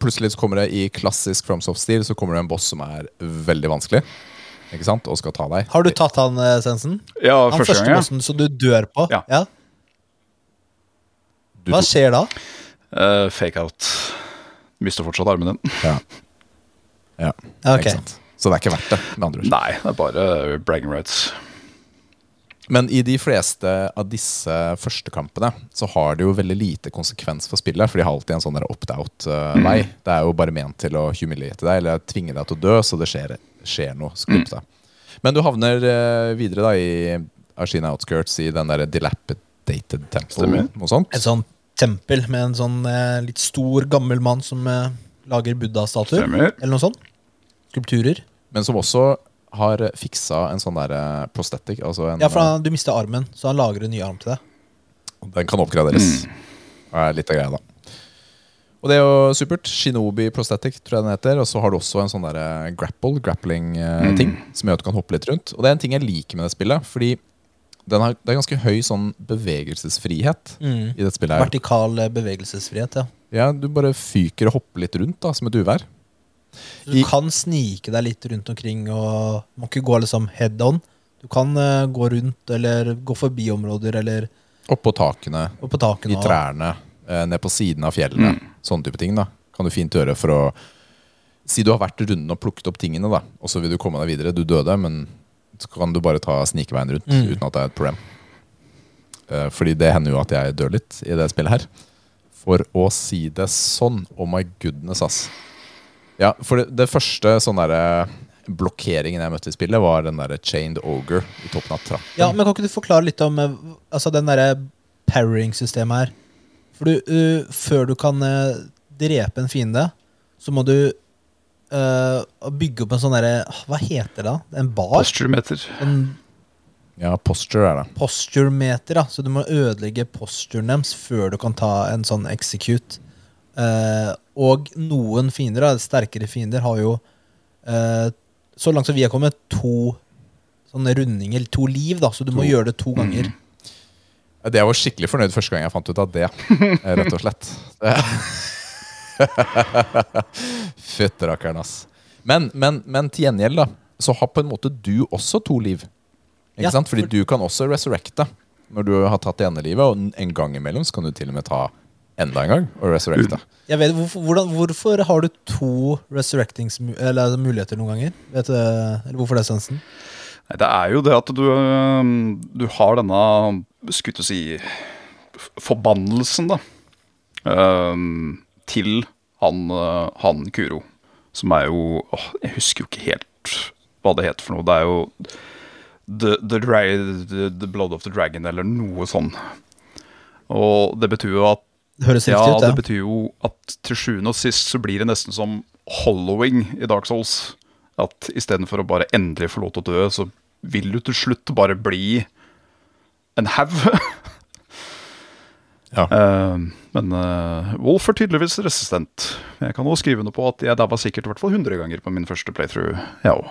B: plutselig så kommer det i klassisk FromSoft-stil Så kommer det en boss som er veldig vanskelig. Ikke sant? Og skal ta deg.
A: Har du tatt han, eh, Sensen?
C: Ja,
A: Han
C: første
A: første
C: gang, ja.
A: bossen som du dør på?
C: Ja.
B: ja.
A: Hva skjer da?
C: Uh, fake out. Mister fortsatt armen din.
B: Ja. ja.
A: Okay.
B: Ikke sant? Så det er ikke verdt det, med andre ord.
C: Nei, det er bare bragging rights.
B: Men i de fleste av disse første kampene så har det jo veldig lite konsekvens for spillet, for de har alltid en sånn der opt-out-vei. Det er jo bare ment til å humiliere deg eller tvinge deg til å dø, så det skjer, skjer noe. Skrupp deg. Men du havner eh, videre da i Ashina Outskirts i den der dilapidated temple. Noe sånt.
A: Et sånt tempel med en sånn eh, litt stor, gammel mann som eh, lager buddha-statuer. Eller noe sånt. Skulpturer.
B: Men som også har fiksa en sånn der eh, prosthetic. Altså en,
A: Ja, for han, du mista armen, så han lager en ny arm til deg.
B: Den kan oppgraderes. Det er litt av greia, da. Og det er jo supert. Shinobi prosthetic, tror jeg den heter. Og så har du også en sånn der eh, grapple, grappling-ting, som gjør at du kan hoppe litt rundt. Og det er en ting jeg liker med det spillet, fordi den har, det er ganske høy sånn bevegelsesfrihet i dette spillet. her.
A: Vertikal eh, bevegelsesfrihet, ja.
B: Ja, Du bare fyker og hopper litt rundt, da, som et uvær.
A: Du
B: I-
A: kan snike deg litt rundt omkring, og må ikke gå liksom head on. Du kan eh, gå rundt, eller gå forbi områder, eller
B: Oppå takene,
A: opp på takene.
B: i
A: og-
B: trærne, eh, ned på siden av fjellene. Sånne type ting. da Kan du fint gjøre for å Si du har vært runden og plukket opp tingene, da og så vil du komme deg videre. Du døde, men så kan du bare ta snikeveien rundt
A: Mm.
B: uten at det er et problem. Eh, Fordi det hender jo at jeg dør litt i det spillet her. For å si det sånn Oh my goodness, ass. Ja, for det, det første sånn derre blokkeringen jeg møtte i spillet, var den derre chained ogre i toppen av trappen.
A: Ja, men kan ikke du forklare litt om eh, altså den derre parrying-systemet her? For du, uh, før du kan uh, drepe en fiende, så må du uh, bygge opp en sånn derre Hva heter det? da? En bar?
C: Posture-meter.
A: En
B: Ja, posture er det.
A: Posturemeter, ja. Så du må ødelegge posturen deres før du kan ta en sånn execute. Eh, og noen fiender, da, sterkere fiender, har jo eh, Så langt som vi har kommet, to sånne rundinger, to liv, da. Så du må gjøre det to ganger.
B: Mm. Det jeg var skikkelig fornøyd første gang jeg fant ut av det. eh, Rett og slett. Fytterakker'n, ass. Men, men, men til gjengjeld, da, så har på en måte du også to liv. Ikke
A: Ja,
B: sant? Fordi
A: for-
B: du kan også resurrecte når du har tatt det ene livet, og en gang imellom så kan du til og med ta enda en gang og resurrecte.
A: Jeg vet, hvorfor, hvordan, hvorfor har du to resurrectings eller, altså, noen ganger? Vet du, eller hvorfor det, Svendsen?
C: Det er jo det at du, du har denne, skulle å si, forbannelsen, da. Um, til han, øh, han Kuro. Som er jo åh, Jeg husker jo ikke helt hva det heter for noe. Det er jo The, the, the, the Blood of the Dragon, eller noe sånn. Og det betyr jo at
A: Det høres
C: ja,
A: riktig ut,
C: det
A: ja.
C: betyr jo at til sjuende og sist så blir det nesten som hollowing i Dark Souls. At istedenfor å bare endelig få lov til å dø, så vil du til slutt bare bli en haug.
B: Ja.
C: uh, men uh, Wolf er tydeligvis resistent. Jeg kan også skrive noe på at jeg daua sikkert i hvert fall 100 ganger på min første playthrough. Ja, Og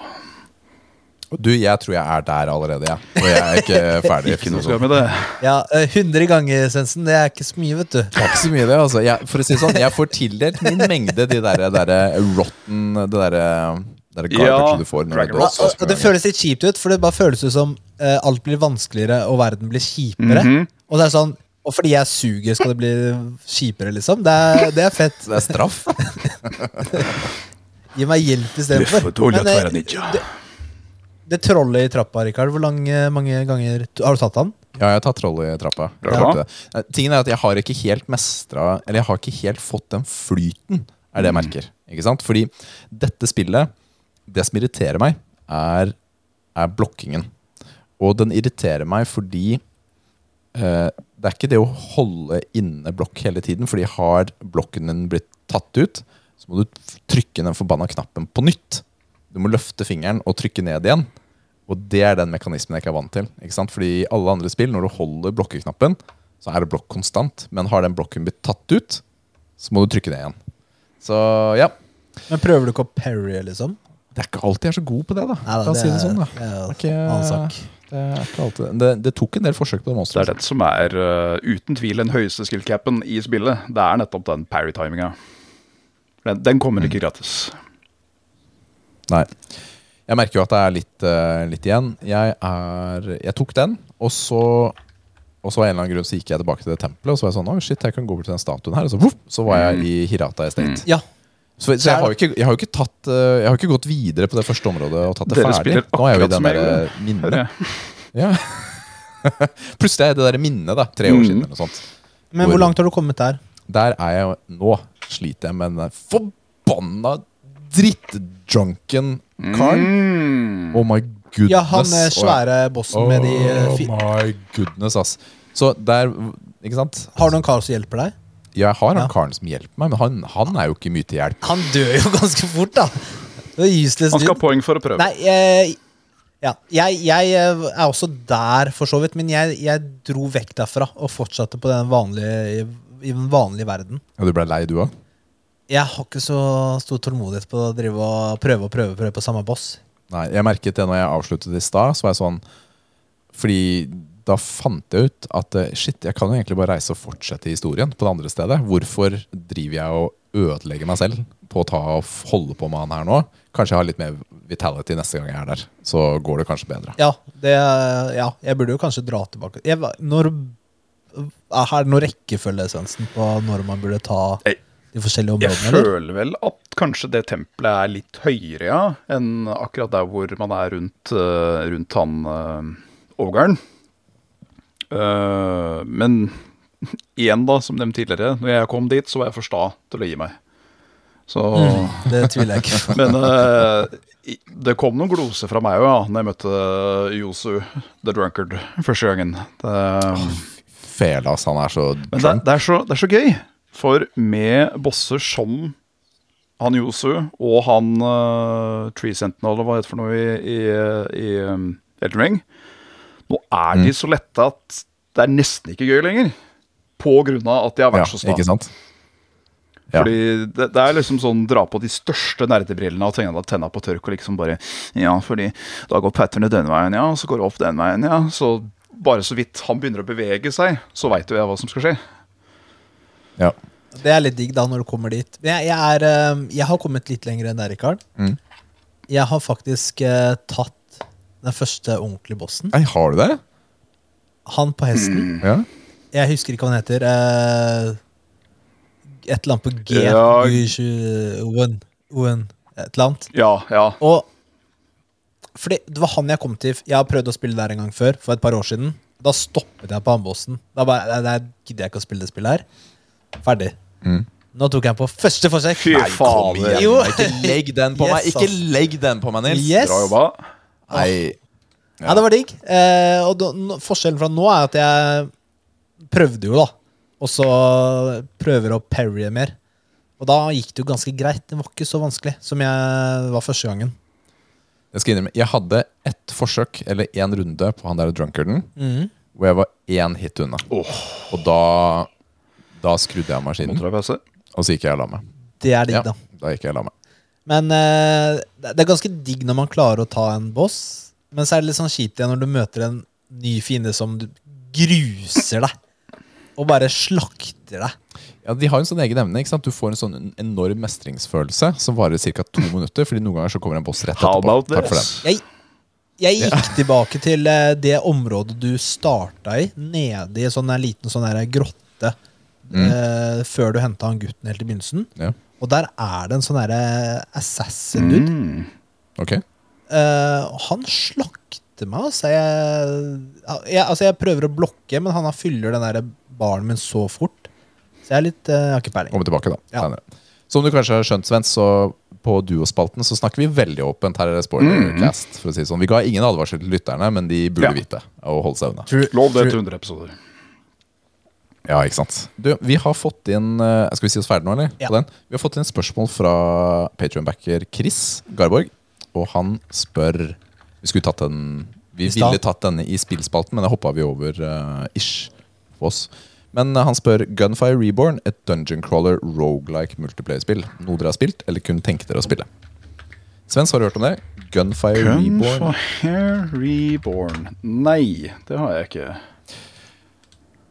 B: Du, jeg tror jeg er der allerede, ja. Og jeg er ikke ferdig.
C: ikke noe med det.
A: ja eh, 100 ganger, Svendsen. Det er ikke så mye, vet du.
B: Det er ikke så mye det, altså. Jeg, for å si sånn, jeg får tildelt min mengde de der, der rotten Det derre der garbage
C: Ja,
B: du får når
C: Dragon
B: du
A: Og, det føles litt kjipt ut, for det bare føles ut som uh, alt blir vanskeligere og verden blir kjipere.
C: Mhm.
A: Og det er sånn Og fordi jeg suger, skal det bli kjipere, liksom? Det er, det er fett.
B: Det er straff.
A: Gi meg hjelp istedenfor. Men, eh, det, det trollet i trappa, Rikard, hvor lang, eh, mange ganger Har du tatt han?
B: Ja, jeg tar trollet i trappa. Eh, Tingen er at jeg har ikke helt mestra Eller jeg har ikke helt fått den flyten, er det jeg merker. Ikke sant? Fordi dette spillet, det som irriterer meg, er, er blokkingen. Og den irriterer meg fordi eh, det er ikke det å holde inne blokk hele tiden, fordi har blokken din blitt tatt ut, så må du trykke den forbanna knappen på nytt. Du må løfte fingeren og trykke ned igjen. Og det er den mekanismen jeg ikke er vant til. Ikke sant? Fordi i alle andre spill, når du holder blokkeknappen, så er det blokk konstant. Men har den blokken blitt tatt ut, så må du trykke ned igjen. Så ja.
A: Men prøver du ikke å parry, liksom?
B: Det er ikke alltid jeg er så god på det, da.
A: Nei, da,
B: oss si det sånn, da.
A: det er
B: Ok,
A: annen sak.
B: Det, er ikke alltid. Det, det tok en del forsøk på det
C: Det er det som er uh, uten tvil den høyeste skill-capen i spillet. Det er nettopp den parry-timinga. Den, den kommer ikke gratis.
B: Nei. Jeg merker jo at det er litt, uh, litt igjen. Jeg, er, jeg tok den, og så Og så av en eller annen grunn så gikk jeg tilbake til det tempelet og så var jeg sånn Å, shit, jeg kan gå bort til den statuen her. Og så, woof, så var jeg i Hirata Estate.
A: Ja.
B: Så, så jeg, har jo ikke, jeg har jo ikke tatt eh, Jeg har ikke gått videre på det første området og tatt det
C: Dere
B: ferdig. Nå er jeg jo i
C: det
B: den der eh, minnet. Ja. Plutselig er det der minnet, da. Tre år
C: Mm.
B: siden eller noe sånt.
A: Men
B: Hvor-
A: hvor langt har du kommet der?
B: Der er jeg nå. Sliter jeg med den forbanna drittdrunken karen.
C: Mm.
B: Oh my goodness.
A: Ja, han
B: er
A: svære bossen med de eh,
B: Oh my goodness, ass. Så der, ikke sant?
A: Har du en kar som hjelper deg?
B: Jeg har han
A: Ja.
B: karen som hjelper meg, men han, han er jo ikke mye til hjelp.
A: Han dør jo ganske fort, da. Det er useless
C: Han skal ha poeng for å prøve.
A: Nei, jeg, ja, jeg, jeg eh, er også der, for så vidt. Men jeg, jeg dro vekk derfra og fortsatte på den vanlige, i den vanlige verden.
B: Og du ble lei, du òg?
A: Jeg har ikke så stor tålmodighet på å drive og prøve og prøve, prøve på samme boss.
B: Nei, jeg merket det når jeg avsluttet i stad. Så var jeg sånn Fordi da fant jeg ut at eh, shit, jeg kan jo egentlig bare reise og fortsette historien på det andre stedet. Hvorfor driver jeg og ødelegger meg selv på å ta og holde på med han her nå? Kanskje jeg har litt mer vitality neste gang jeg er der. Så går det kanskje bedre.
A: Ja, det, ja jeg burde jo kanskje dra tilbake. Jeg, når er det noe rekkefølgeessensen på når man burde ta
C: Nei.
A: De forskjellige
C: Jeg
A: føler eller?
C: vel at kanskje det tempelet er litt høyere, ja, enn akkurat der hvor man er rundt, eh, rundt han uh, overgaren. Uh, men igjen, da, som nevnt tidligere, når jeg kom dit, så var jeg for sta til å gi meg. Så
A: Det tviler jeg ikke på.
C: Men uh, det kom noen gloser fra meg òg, ja, når jeg møtte Yosu the Drunkard første gangen. Det,
B: Fela, ass. Han er så
C: men det, det, er så, det er så gøy, for med bosser som han Yosu og han uh, Tree Sentinel, eller hva heter det for noe i, i, i um, Elden Ring Nå er de så lette at det er nesten ikke gøy lenger. På grunn av at de har
B: Ja,
C: vært så sta.
B: ikke sant? Ja.
C: Fordi det, det er liksom sånn dra på de største nerdebrillene og tenna, tenna på tørk og liksom bare Ja, fordi da går patternet den veien, ja, så går det opp den veien, ja. Så bare så vidt han begynner å bevege seg, så veit jo jeg hva som skal skje.
B: Ja.
A: Det er litt digg da når du kommer dit. Men jeg, jeg, er, eh, jeg har kommet litt lenger enn deg, Rikard.
B: Mm.
A: Jeg har faktisk eh, tatt den første ordentlige bossen.
B: Nei, har du det?
A: Han på hesten.
B: Ja.
A: Jeg husker ikke hva han heter. eh, et eller annet på G.
C: Ja.
A: Owen. Owen. Et eller annet.
C: Ja, ja.
A: Og fordi det var han jeg kom til. Jeg har prøvd å spille der en gang før, for et par år siden. Da stoppet jeg på han bossen. Da bare, nei, nei, gidder jeg ikke å spille det spillet her. Ferdig.
B: Mm.
A: Nå tok jeg den på første forsøk.
C: Fy
B: Nei, kom igjen.
A: Jo.
B: Ikke legg den på
A: Yes,
B: meg! Ikke
A: ass.
B: legg den på meg, Nils!
A: Yes.
C: Bra jobba.
B: Nei.
A: Ja, det var digg. Eh, og da, nå- forskjellen fra nå er at jeg prøvde jo, da. Og så prøver å parrye mer. Og da gikk det jo ganske greit. Det var ikke så vanskelig som jeg var første gangen.
B: Jeg skal innrømme, jeg hadde ett forsøk, eller én runde, på han der drunkarden,
A: Mhm.
B: hvor jeg var én hit unna.
C: Åh,
B: Og da, da skrudde jeg av maskinen, og så gikk jeg og la meg.
A: Det er digg,
B: Ja,
A: da.
B: da gikk jeg og la meg.
A: Men eh, det det er ganske digg når man klarer å ta en boss. Men så er det litt sånn kjipt igjen når du møter en ny fiende som du gruser deg. Og bare slakter deg.
B: Ja, De har en sånn egen evne. ikke sant? Du får en sånn enorm mestringsfølelse som varer ca. to minutter. Fordi noen ganger så kommer en boss rett
C: How
B: etterpå.
C: about
B: Takk for den.
C: this?
A: Jeg, jeg gikk tilbake til eh, det området du starta i, nede i en sånn der liten sånn der grotte. Eh, før du henta han gutten helt i begynnelsen.
B: Ja,
A: Og der er det en sånn derre assassin dude.
C: Mm.
B: ok.
A: Eh, han slakter meg, altså. Jeg, jeg, altså. jeg prøver å blokke, men han fyller den der baren min så fort. Så jeg er litt eh, Jeg har ikke peiling.
B: Kommer tilbake, da.
A: Ja.
B: Som du kanskje har skjønt, Sven, så på Duospalten så snakker vi veldig åpent. Her er spoilercast. for å si det sånn. Vi ga ingen advarsel til lytterne, men de burde
C: Ja.
B: vite og holde seg unna.
C: Lov det til 100 episoder.
B: Ja, ikke sant Du, Vi har fått inn eh, Skal vi si oss ferdig nå, eller?
A: Ja.
B: På den? Vi har fått inn spørsmål fra Patreon-backer Chris Garborg. Og han spør Vi skulle tatt den Vi ville tatt denne i spillspalten, men det hoppa vi over uh, ish for oss. Men eh, han spør Gunfire Reborn, et dungeon crawler roguelike multiplayer-spill. Noe dere har spilt, eller kun tenke dere å spille? Svens, har du hørt om det? Gunfire Reborn.
C: Gunfire Reborn. Nei, det har jeg ikke.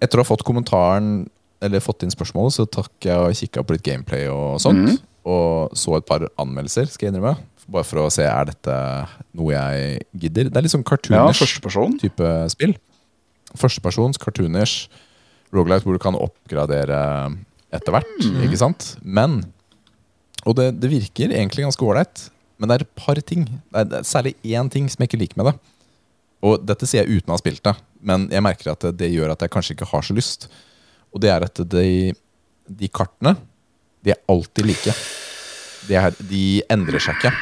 B: Etter å ha fått kommentaren Eller fått inn spørsmålet, så takk jeg og kikka på litt gameplay og sånt.
C: Mm.
B: Og så et par anmeldelser, skal jeg innrømme. Bare for å se er dette noe jeg gidder. Det er litt sånn
C: Ja,
B: cartoonish
C: førsteperson.
B: type spill. Førstepersons, cartoonish, Rogalight hvor du kan oppgradere etter hvert.
C: Mm.
B: Ikke sant? Men Og det, det virker egentlig ganske ålreit. Men det er et par ting. Det er, det er særlig én ting som jeg ikke liker med det. Og dette sier jeg uten å ha spilt det, men jeg merker at det, gjør at jeg kanskje ikke har så lyst. Og det er at de, de kartene, de er alltid like. De, er, de endrer seg ikke.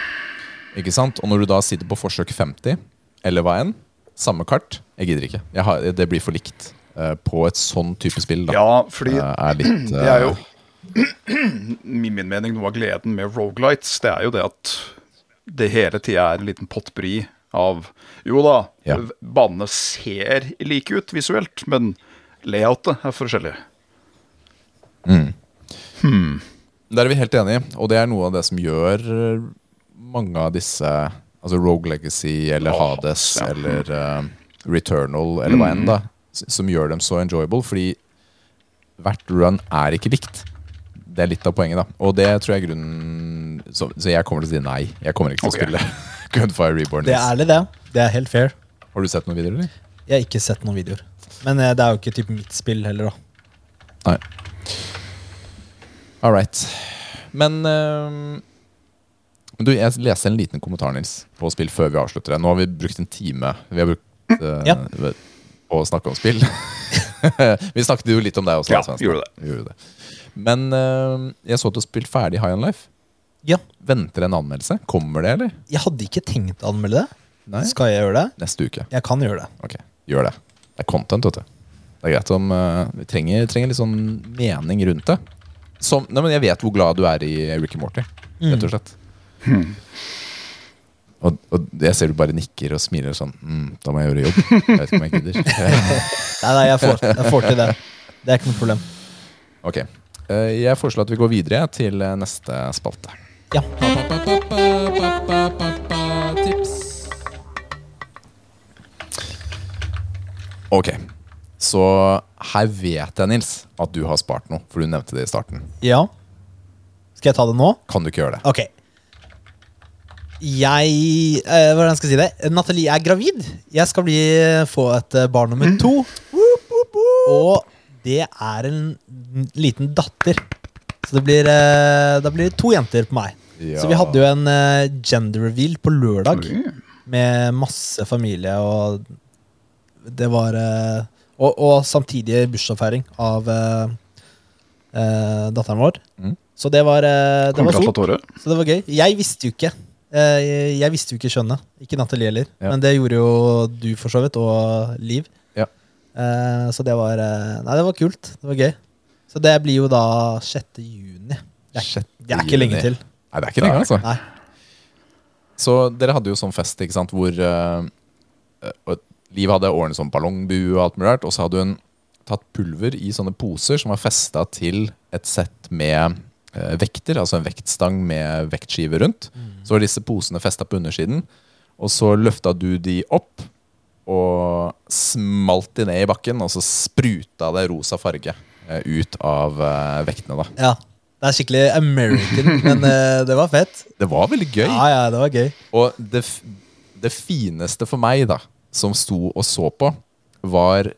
B: Ikke sant? Og når du da sitter på forsøk 50, eller hva enn, samme kart, jeg gidder ikke. Jeg har, det blir for likt uh, på et sånn type spill. da.
C: Ja, fordi
B: uh, er litt
C: det er jo
B: eh,
C: min mening noe av gleden med rogelights. Det er jo det at det hele tida er en liten potpurri av Jo da,
B: Ja.
C: banene ser like ut visuelt, men layoutet er forskjellig.
B: Der er vi helt enige, og det er noe av det som gjør eh, mange av disse Altså Rogue Legacy eller
C: oh,
B: Hades
C: ja.
B: eller uh, Returnal eller hva enn, da. Som gjør dem så enjoyable, fordi hvert run er ikke likt. Det er litt av poenget, da. Og det tror jeg er grunnen Så, så jeg kommer til å si nei. Jeg kommer ikke til
C: okay.
B: å spille Gunfire Reborn.
A: Det er ærlig, det. Det er helt fair.
B: Har du sett noen videoer, eller?
A: Jeg har ikke sett noen videoer. Men eh, det er jo ikke typ mitt spill heller, da.
B: Nei. All right. Men eh, du, jeg leste en liten kommentar Nils, på spill før vi avslutter det. Nå har vi brukt en time Vi har brukt eh,
A: Ja.
B: på å snakke om spill. vi snakket jo litt om deg også.
C: Ja, gjorde det.
B: Vi gjorde det. Men eh, jeg så at du har spilt ferdig High on Life.
A: Ja.
B: Venter en anmeldelse? Kommer det, eller?
A: Jeg hadde ikke tenkt å anmelde det.
B: Nei?
A: Skal jeg gjøre det?
B: Neste uke.
A: Jeg kan gjøre det.
B: Ok, gjør det. Det er content, vet du. Det er greit om eh, Vi trenger, trenger litt sånn mening rundt det. Som, nei, men jeg vet hvor glad du er i Ricky Morty, rett og slett. Og, og jeg ser du bare nikker og smiler sånn mm, Da må jeg gjøre jobb. Jeg vet ikke om jeg gidder.
A: Nei, nei, jeg får, jeg får til det. Det er ikke noe problem.
B: ok. Eh, Jeg foreslår at vi går videre til eh, neste spalte.
A: Ja.
B: Tips. Ok. Så her vet jeg, Nils, at du har spart noe, for du nevnte det i starten.
A: ja. Skal jeg ta det nå?
B: Kan du ikke gjøre det?
A: Ok. Jeg eh, Hvordan skal jeg si det? Nathalie er gravid. Jeg skal bli, få et eh, barn nummer to. Og det er en liten datter. Så det blir, eh, da blir det to jenter på meg.
B: Ja.
A: Så vi hadde jo en eh, gender reveal på lørdag med masse familie, og det var eh, og, og samtidig bursdagsfeiring av eh, eh, datteren vår.
B: Mm.
A: Så det var, eh, det var stort.
C: Gratulatore.
A: Så det var gøy. Jeg visste jo ikke. Eh, jeg- Jeg visste jo ikke skjønnet. Ikke Nathalie heller.
B: Ja.
A: Men det gjorde jo du, for så vidt, og Liv.
B: Ja.
A: Eh, Så det var eh, Nei, det var kult. Det var gøy. Så det blir jo da 6. juni. Det er, det er ikke lenge til.
B: Nei, det er ikke det, altså.
A: Nei.
B: Så dere hadde jo sånn fest ikke sant, hvor eh, Liv hadde ordnet sånn ballongbue og alt mulig rart, og så hadde hun tatt pulver i sånne poser som var festa til et sett med uh, vekter, altså en vektstang med vektskive rundt. Så var disse posene festa på undersiden, og så løfta du de opp og smalt de ned i bakken, og så spruta det rosa farge uh, ut av vektene, da.
A: Ja. Det er skikkelig American, men uh, det var fett.
B: Det var veldig gøy.
A: Ja, ja, det var gøy.
B: Og det, det fineste for meg, da, som sto og så på, var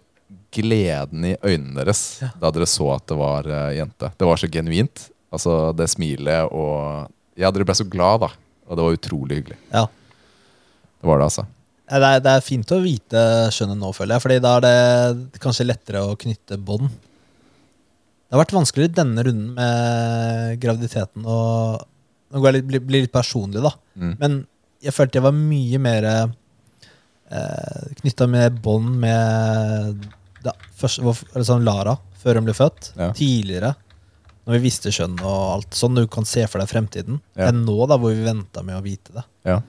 B: gleden i øynene deres da dere så at det var uh, jente. Det var så genuint. Altså det smilet og Ja, dere ble så glad, da. Og det var utrolig hyggelig.
A: Ja.
B: Det var det, altså.
A: Ja, Det er, det er fint å vite skjønnet nå, føler jeg. Fordi da er det kanskje lettere å knytte bånd. Det har vært vanskeligere denne runden med graviditeten og Nå går jeg litt, blir, blir litt personlig, da.
B: Mm.
A: Men jeg følte jeg var mye mer eh, knytta med bånd med da, først, sånn Lara, før hun ble født.
B: Ja.
A: Tidligere. Når vi visste kjønn og alt sånn. Du kan se for deg fremtiden.
B: Ja.
A: Enn nå, da, hvor vi venta med å vite det.
B: Ja.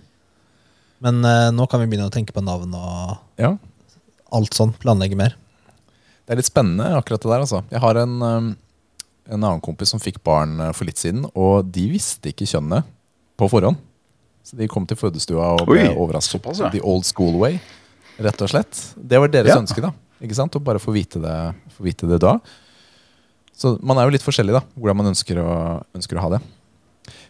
A: Men eh, nå kan vi begynne å tenke på navn og
B: ja.
A: alt sånn. Planlegge mer.
B: Det er litt spennende, akkurat det der. altså. Jeg har en, um, en annen kompis som fikk barn uh, for litt siden, og de visste ikke kjønnet på forhånd. Så de kom til fødestua og ble
C: Oi,
B: overrasket.
C: såpass, ja.
B: The old school way, rett og slett. Det var deres
C: Ja.
B: ønske, da. Ikke sant? Å bare få vite, det, få vite det da. Så man er jo litt forskjellig, da, hvordan man ønsker å, ønsker å ha det.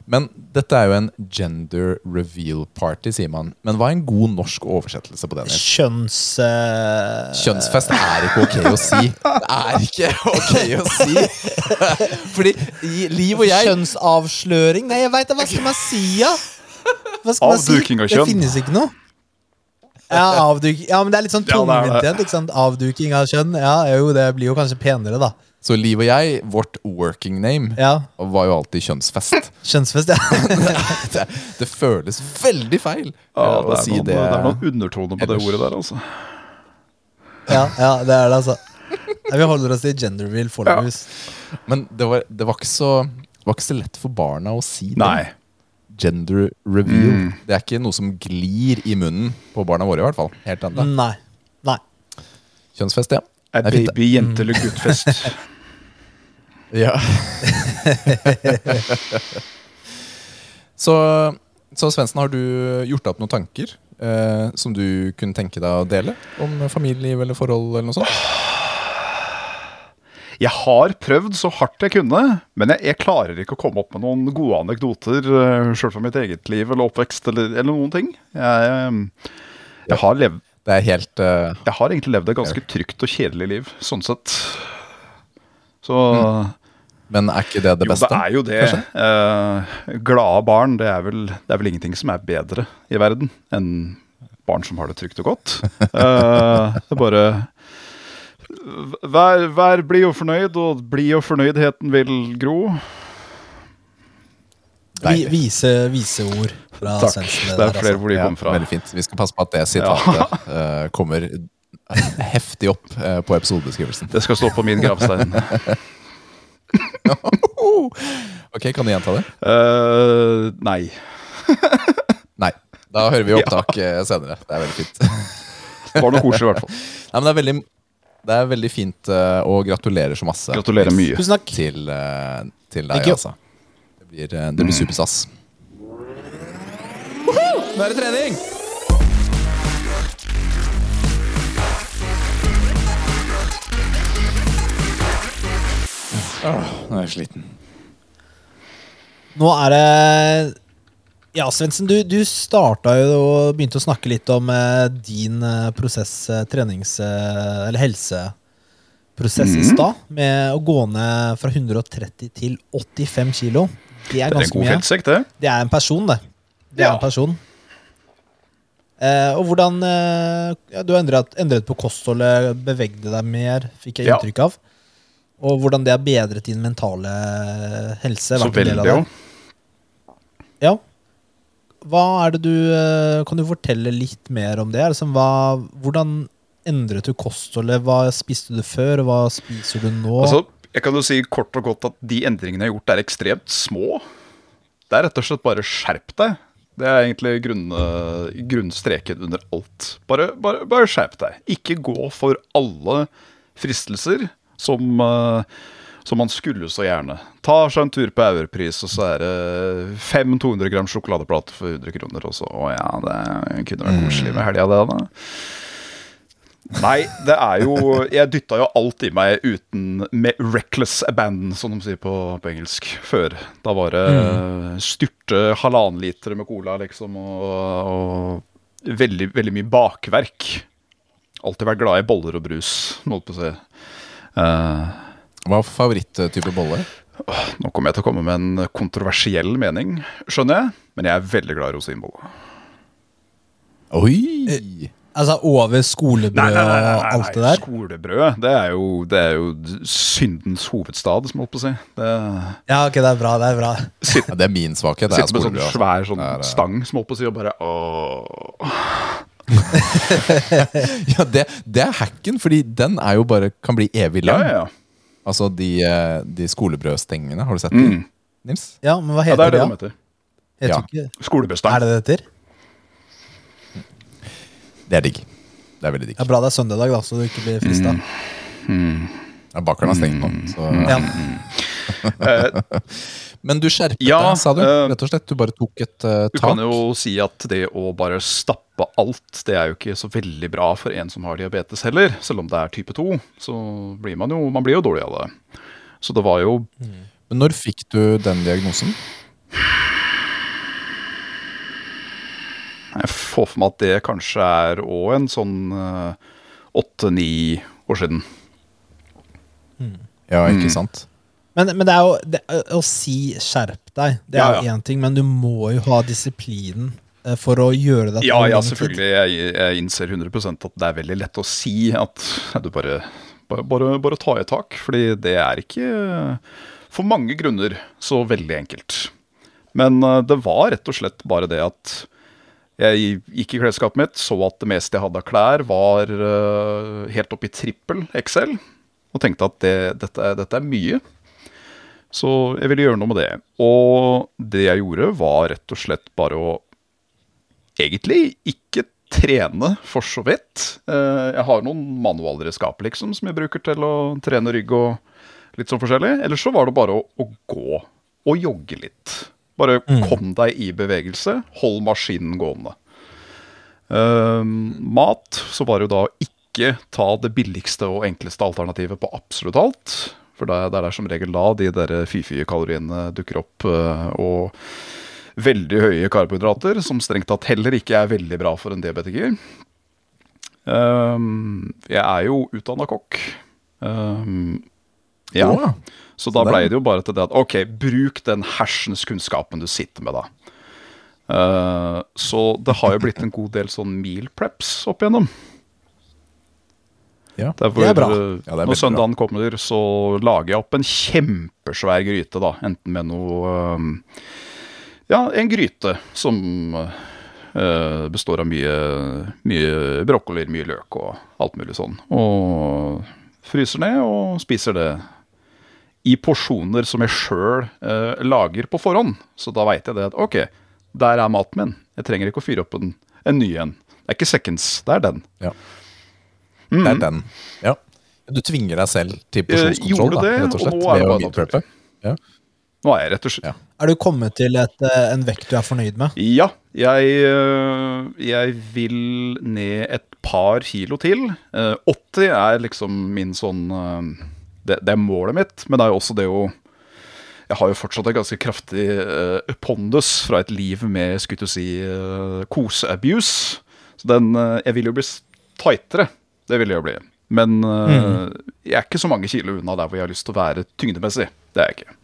B: Men dette er jo en gender reveal party, sier man. Men hva er en god norsk oversettelse på det?
A: Kjønns... Uh...
B: Kjønnsfest er ikke ok å si. Det er ikke ok å si. Fordi Liv og jeg
A: Kjønnsavsløring? Nei, jeg veit da! Hva skal man si, da? Hva skal man si?
C: Avduking av
A: Det finnes ikke noe. Ja, avduk, ja, men det er litt sånn tungvint igjen. Avduking av kjønn. Ja, jo, det blir jo kanskje penere, da.
B: Så Liv og jeg, vårt working name,
A: Ja,
B: var jo alltid kjønnsfest.
A: Kjønnsfest, ja.
B: det, det føles veldig feil
C: Ja,
B: å
C: det,
B: si
C: noen,
B: det.
C: det er noen undertoner på det ordet der, altså.
A: ja. Ja, det er det, altså. Vi holder oss til gender reveal Ja.
B: Men det var, det, var ikke så, var ikke så lett for barna å si det.
C: Nei.
B: Gender reveal.
C: Mm.
B: Det er ikke noe som glir i munnen på barna våre, i hvert fall. Helt ennå.
A: Nei. Nei.
B: Kjønnsfest, ja.
C: Er
B: Det fint, det.
C: baby, jente eller guttfest?
B: Ja. så, så Svendsen, har du gjort deg opp noen tanker eh, som du kunne tenke deg å dele? Om familieliv eller forhold eller noe sånt?
C: Jeg har prøvd så hardt jeg kunne, men jeg, jeg klarer ikke å komme opp med noen gode anekdoter uh, sjøl fra mitt eget liv eller oppvekst eller, eller noen ting. Jeg, eh, jeg, har levd,
B: Det er helt uh,
C: jeg har egentlig levd et ganske trygt og kjedelig liv, sånn sett. Så
B: Men er ikke det det beste?
C: Jo, det er jo det. Uh, glade barn, det er, vel, det er vel ingenting som er bedre i verden enn barn som har det trygt og godt. Uh, det er bare Vær, vær blid og fornøyd, og blid og fornøydheten vil gro.
A: Vi, vise, vise ord fra
C: Takk.
A: Svendsen.
C: Det er flere
A: altså.
C: hvor de kom fra.
B: Veldig fint. Vi skal passe på at det sitatet eh, kommer heftig opp uh, på episodebeskrivelsen.
C: Det skal stå på min gravstein.
B: Ok, Kan du gjenta det?
C: Uh, nei.
B: Nei. Da hører vi opptak ja. senere. Det er veldig fint.
C: Det var noe koselig, i hvert fall.
B: Nei, men det er veldig, det er veldig fint, eh, og gratulerer så masse.
C: Gratulerer mye.
A: Tusen takk.
B: Til, eh, til deg, altså. Det blir, eh, det blir superstas. Nå er det trening! Åh, nå er jeg sliten.
A: Nå er det Ja, Svendsen, du, du starta jo og begynte å snakke litt om eh, din eh, prosess, eh, trenings... Eh, eller helseprosess i stad, med å gå ned fra 130 til 85 kilo. Det er
C: Det er en
A: ganske
C: god
A: mye.
C: fettsekk, det.
A: Det er en person, det. Det er
C: Ja.
A: en person. Eh, og hvordan eh, ja, Du har endret, endret på kostholdet, bevegde deg mer, fikk jeg
C: Ja.
A: inntrykk av. Og hvordan det har bedret din mentale helse.
C: Så veldig jo.
A: Ja. Hva er det du eh, Kan du fortelle litt mer om det? Altså, hva, hvordan endret du kostholdet? Hva spiste du før? Hva spiser du nå?
C: Altså, jeg kan jo si kort og godt at de endringene jeg har gjort, er ekstremt små. Det er rett og slett bare skjerp deg. Det er egentlig grunn, grunnstreken under alt. Bare, bare, bare skjerp deg. Ikke gå for alle fristelser som, eh, som man skulle så gjerne. Ta seg en tur på Europris, og så er det fem 200 gram sjokoladeplater for 100 kroner. Og så, å ja, det kunne vært koselig med helga, det. da. Nei, det er jo Jeg dytta jo alt i meg uten med reckless abandon, som de sier på, på engelsk, før. Da var det styrte halvannen liter med cola, liksom, og, og veldig, veldig mye bakverk. Alltid vært glad i boller og brus, holdt på å si. Eh,
B: Hva er favoritttype bolle?
C: nå kommer jeg til å komme med en kontroversiell mening, skjønner jeg, men jeg er veldig glad i rosinbolle.
B: Oi!
A: altså over skolebrød og alt det der?
C: Skolebrød, det er, jo, det er jo syndens hovedstad, som jeg holdt på å si. Det
A: Ja, ok, det er bra. Det er bra.
B: Ja, det er min svakhet. Det er
C: Sitter med sånn
B: altså.
C: svær sånn
B: er, eh,
C: stang som holdt på å si, og bare åh.
B: Ja, det, det er hacken, fordi den er jo bare kan bli evig lang.
C: ja, ja.
B: Altså de, eh, de skolebrødstengene, har du sett dem?
C: Mm.
B: Nils?
A: Ja, men hva
C: ja,
A: heter
C: det er det
A: det?
C: de heter.
A: Ikke-
C: Skolebestang.
A: Er det det det heter?
B: Det er digg. Det er veldig digg.
A: Ja, Bra det er søndag, da, så du ikke blir frista.
B: Ja, Bakeren har stengt nå. Så.
A: Ja.
C: Eh,
B: Men du skjerpet
C: Ja,
B: deg, sa du?
C: eh,
B: Rett og slett. Du bare tok et tak
C: Du kan jo si at det å bare stappe alt, det er jo ikke så veldig bra for en som har diabetes heller. Selv om det er type 2, så blir man jo, man blir jo dårlig av det. Så det var jo
B: Men når fikk du den diagnosen?
C: Jeg får for meg at det kanskje er òg en sånn åtte-ni år siden.
B: Ja,
C: Mm.
B: ikke sant?
A: Men, men det er jo det, å si 'skjerp deg', det er jo
C: ja.
A: én ting, men du må jo ha disiplinen eh, for å gjøre det
C: Ja, ja, selvfølgelig. Jeg, jeg innser 100 at det er veldig lett å si at du bare, bare, bare, bare ta i tak. Fordi det er ikke for mange grunner så veldig enkelt. Men eh, det var rett og slett bare det at jeg gikk i klesskapet mitt, så at det meste jeg hadde av klær, var eh, helt opp i trippel XL. Og tenkte at det, dette, dette er mye. Så jeg ville gjøre noe med det. Og det jeg gjorde, var rett og slett bare å egentlig ikke trene, for så vidt. Eh, Jeg har noen manualer i skapet liksom, som jeg bruker til å trene rygg og litt sånn forskjellig. Eller så var det bare å, å gå og jogge litt. Bare kom deg i bevegelse, hold maskinen gående. Uh, mat, så var det jo da ikke ta det billigste og enkleste alternativet på absolutt alt. For det er det er som regel da de der fy-fy-kaloriene dukker opp. eh, og veldig høye karbohydrater, som strengt tatt heller ikke er veldig bra for en diabetiker. Um, jeg er jo utdanna kokk. Um, ja. Så da
B: blei det-
C: jo bare til det at ok, bruk den hersens kunnskapen du sitter med, da. Så det har jo blitt en god del sånn meal preps opp igjennom.
B: Ja.
C: Derfor,
A: Det er bra.
C: uh,
B: Ja, det er
C: når
B: søndagen bra.
C: kommer, så lager jeg opp en kjempesvær gryte, da. Enten med noe um, Ja, en gryte som uh, består av mye, mye brokkoli, mye løk og alt mulig sånn. Og fryser ned og spiser det i porsjoner som jeg sjøl lager på forhånd. Så da veit jeg det at ok, der er maten min. Jeg trenger ikke å fyre opp en, en ny en. Det er ikke seconds, det er den.
B: Ja. Det er den. Ja. Du tvinger deg selv til
C: Eh,
B: porsjonskontroll,
C: gjorde
B: da, rett og slett.
C: og nå er
B: ved å. Ja.
C: Nå er jeg rett og slett
B: Ja.
A: Er du kommet til et, eh, en vekt du er fornøyd med?
C: Ja, jeg, øh, jeg vil ned et par kilo til. Eh, 80 er liksom min sånn det, det er målet mitt, men det er jo også det å Jeg har jo fortsatt en ganske kraftig øh, pondus fra et liv med skulle du si, øh, koseabuse. Så den Jeg vil jo bli tightere. Det vil jeg jo bli. Men mm. jeg er ikke så mange kilo unna der hvor jeg har lyst til å være tyngdemessig. Det er jeg ikke.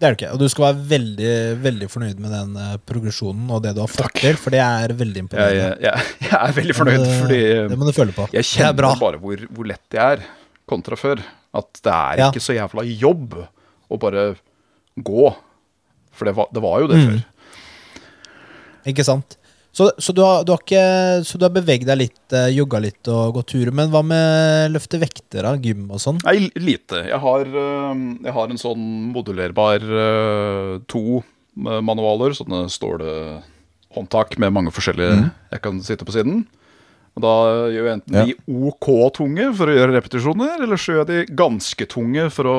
A: Det er du ikke. Og du skal være veldig veldig fornøyd med den uh, progresjonen og det du har fått til, for det er veldig
C: Jeg,
A: imponerende.
C: jeg, jeg er veldig fornøyd,
A: det,
C: fordi
A: det må du føle på.
C: Jeg
A: er
C: kjenner bare hvor, hvor lett jeg er kontra før. At det er
A: Ja.
C: ikke så jævla jobb å bare gå. For det var, det var jo det
A: Mm.
C: før.
A: Ikke sant? Så, så, du har, du har ikke, så du har beveget deg litt, eh, jogga litt og gått turer. Men hva med løfte vekter, da? Gym og sånn?
C: Nei, lite. Jeg har, øh, jeg har en sånn modulerbar øh, to manualer. Sånne stålhåndtak med mange forskjellige jeg kan sitte på siden. Og Da gjør jeg enten
B: Ja.
C: de OK tunge for å gjøre repetisjoner, eller så gjør jeg de ganske tunge for å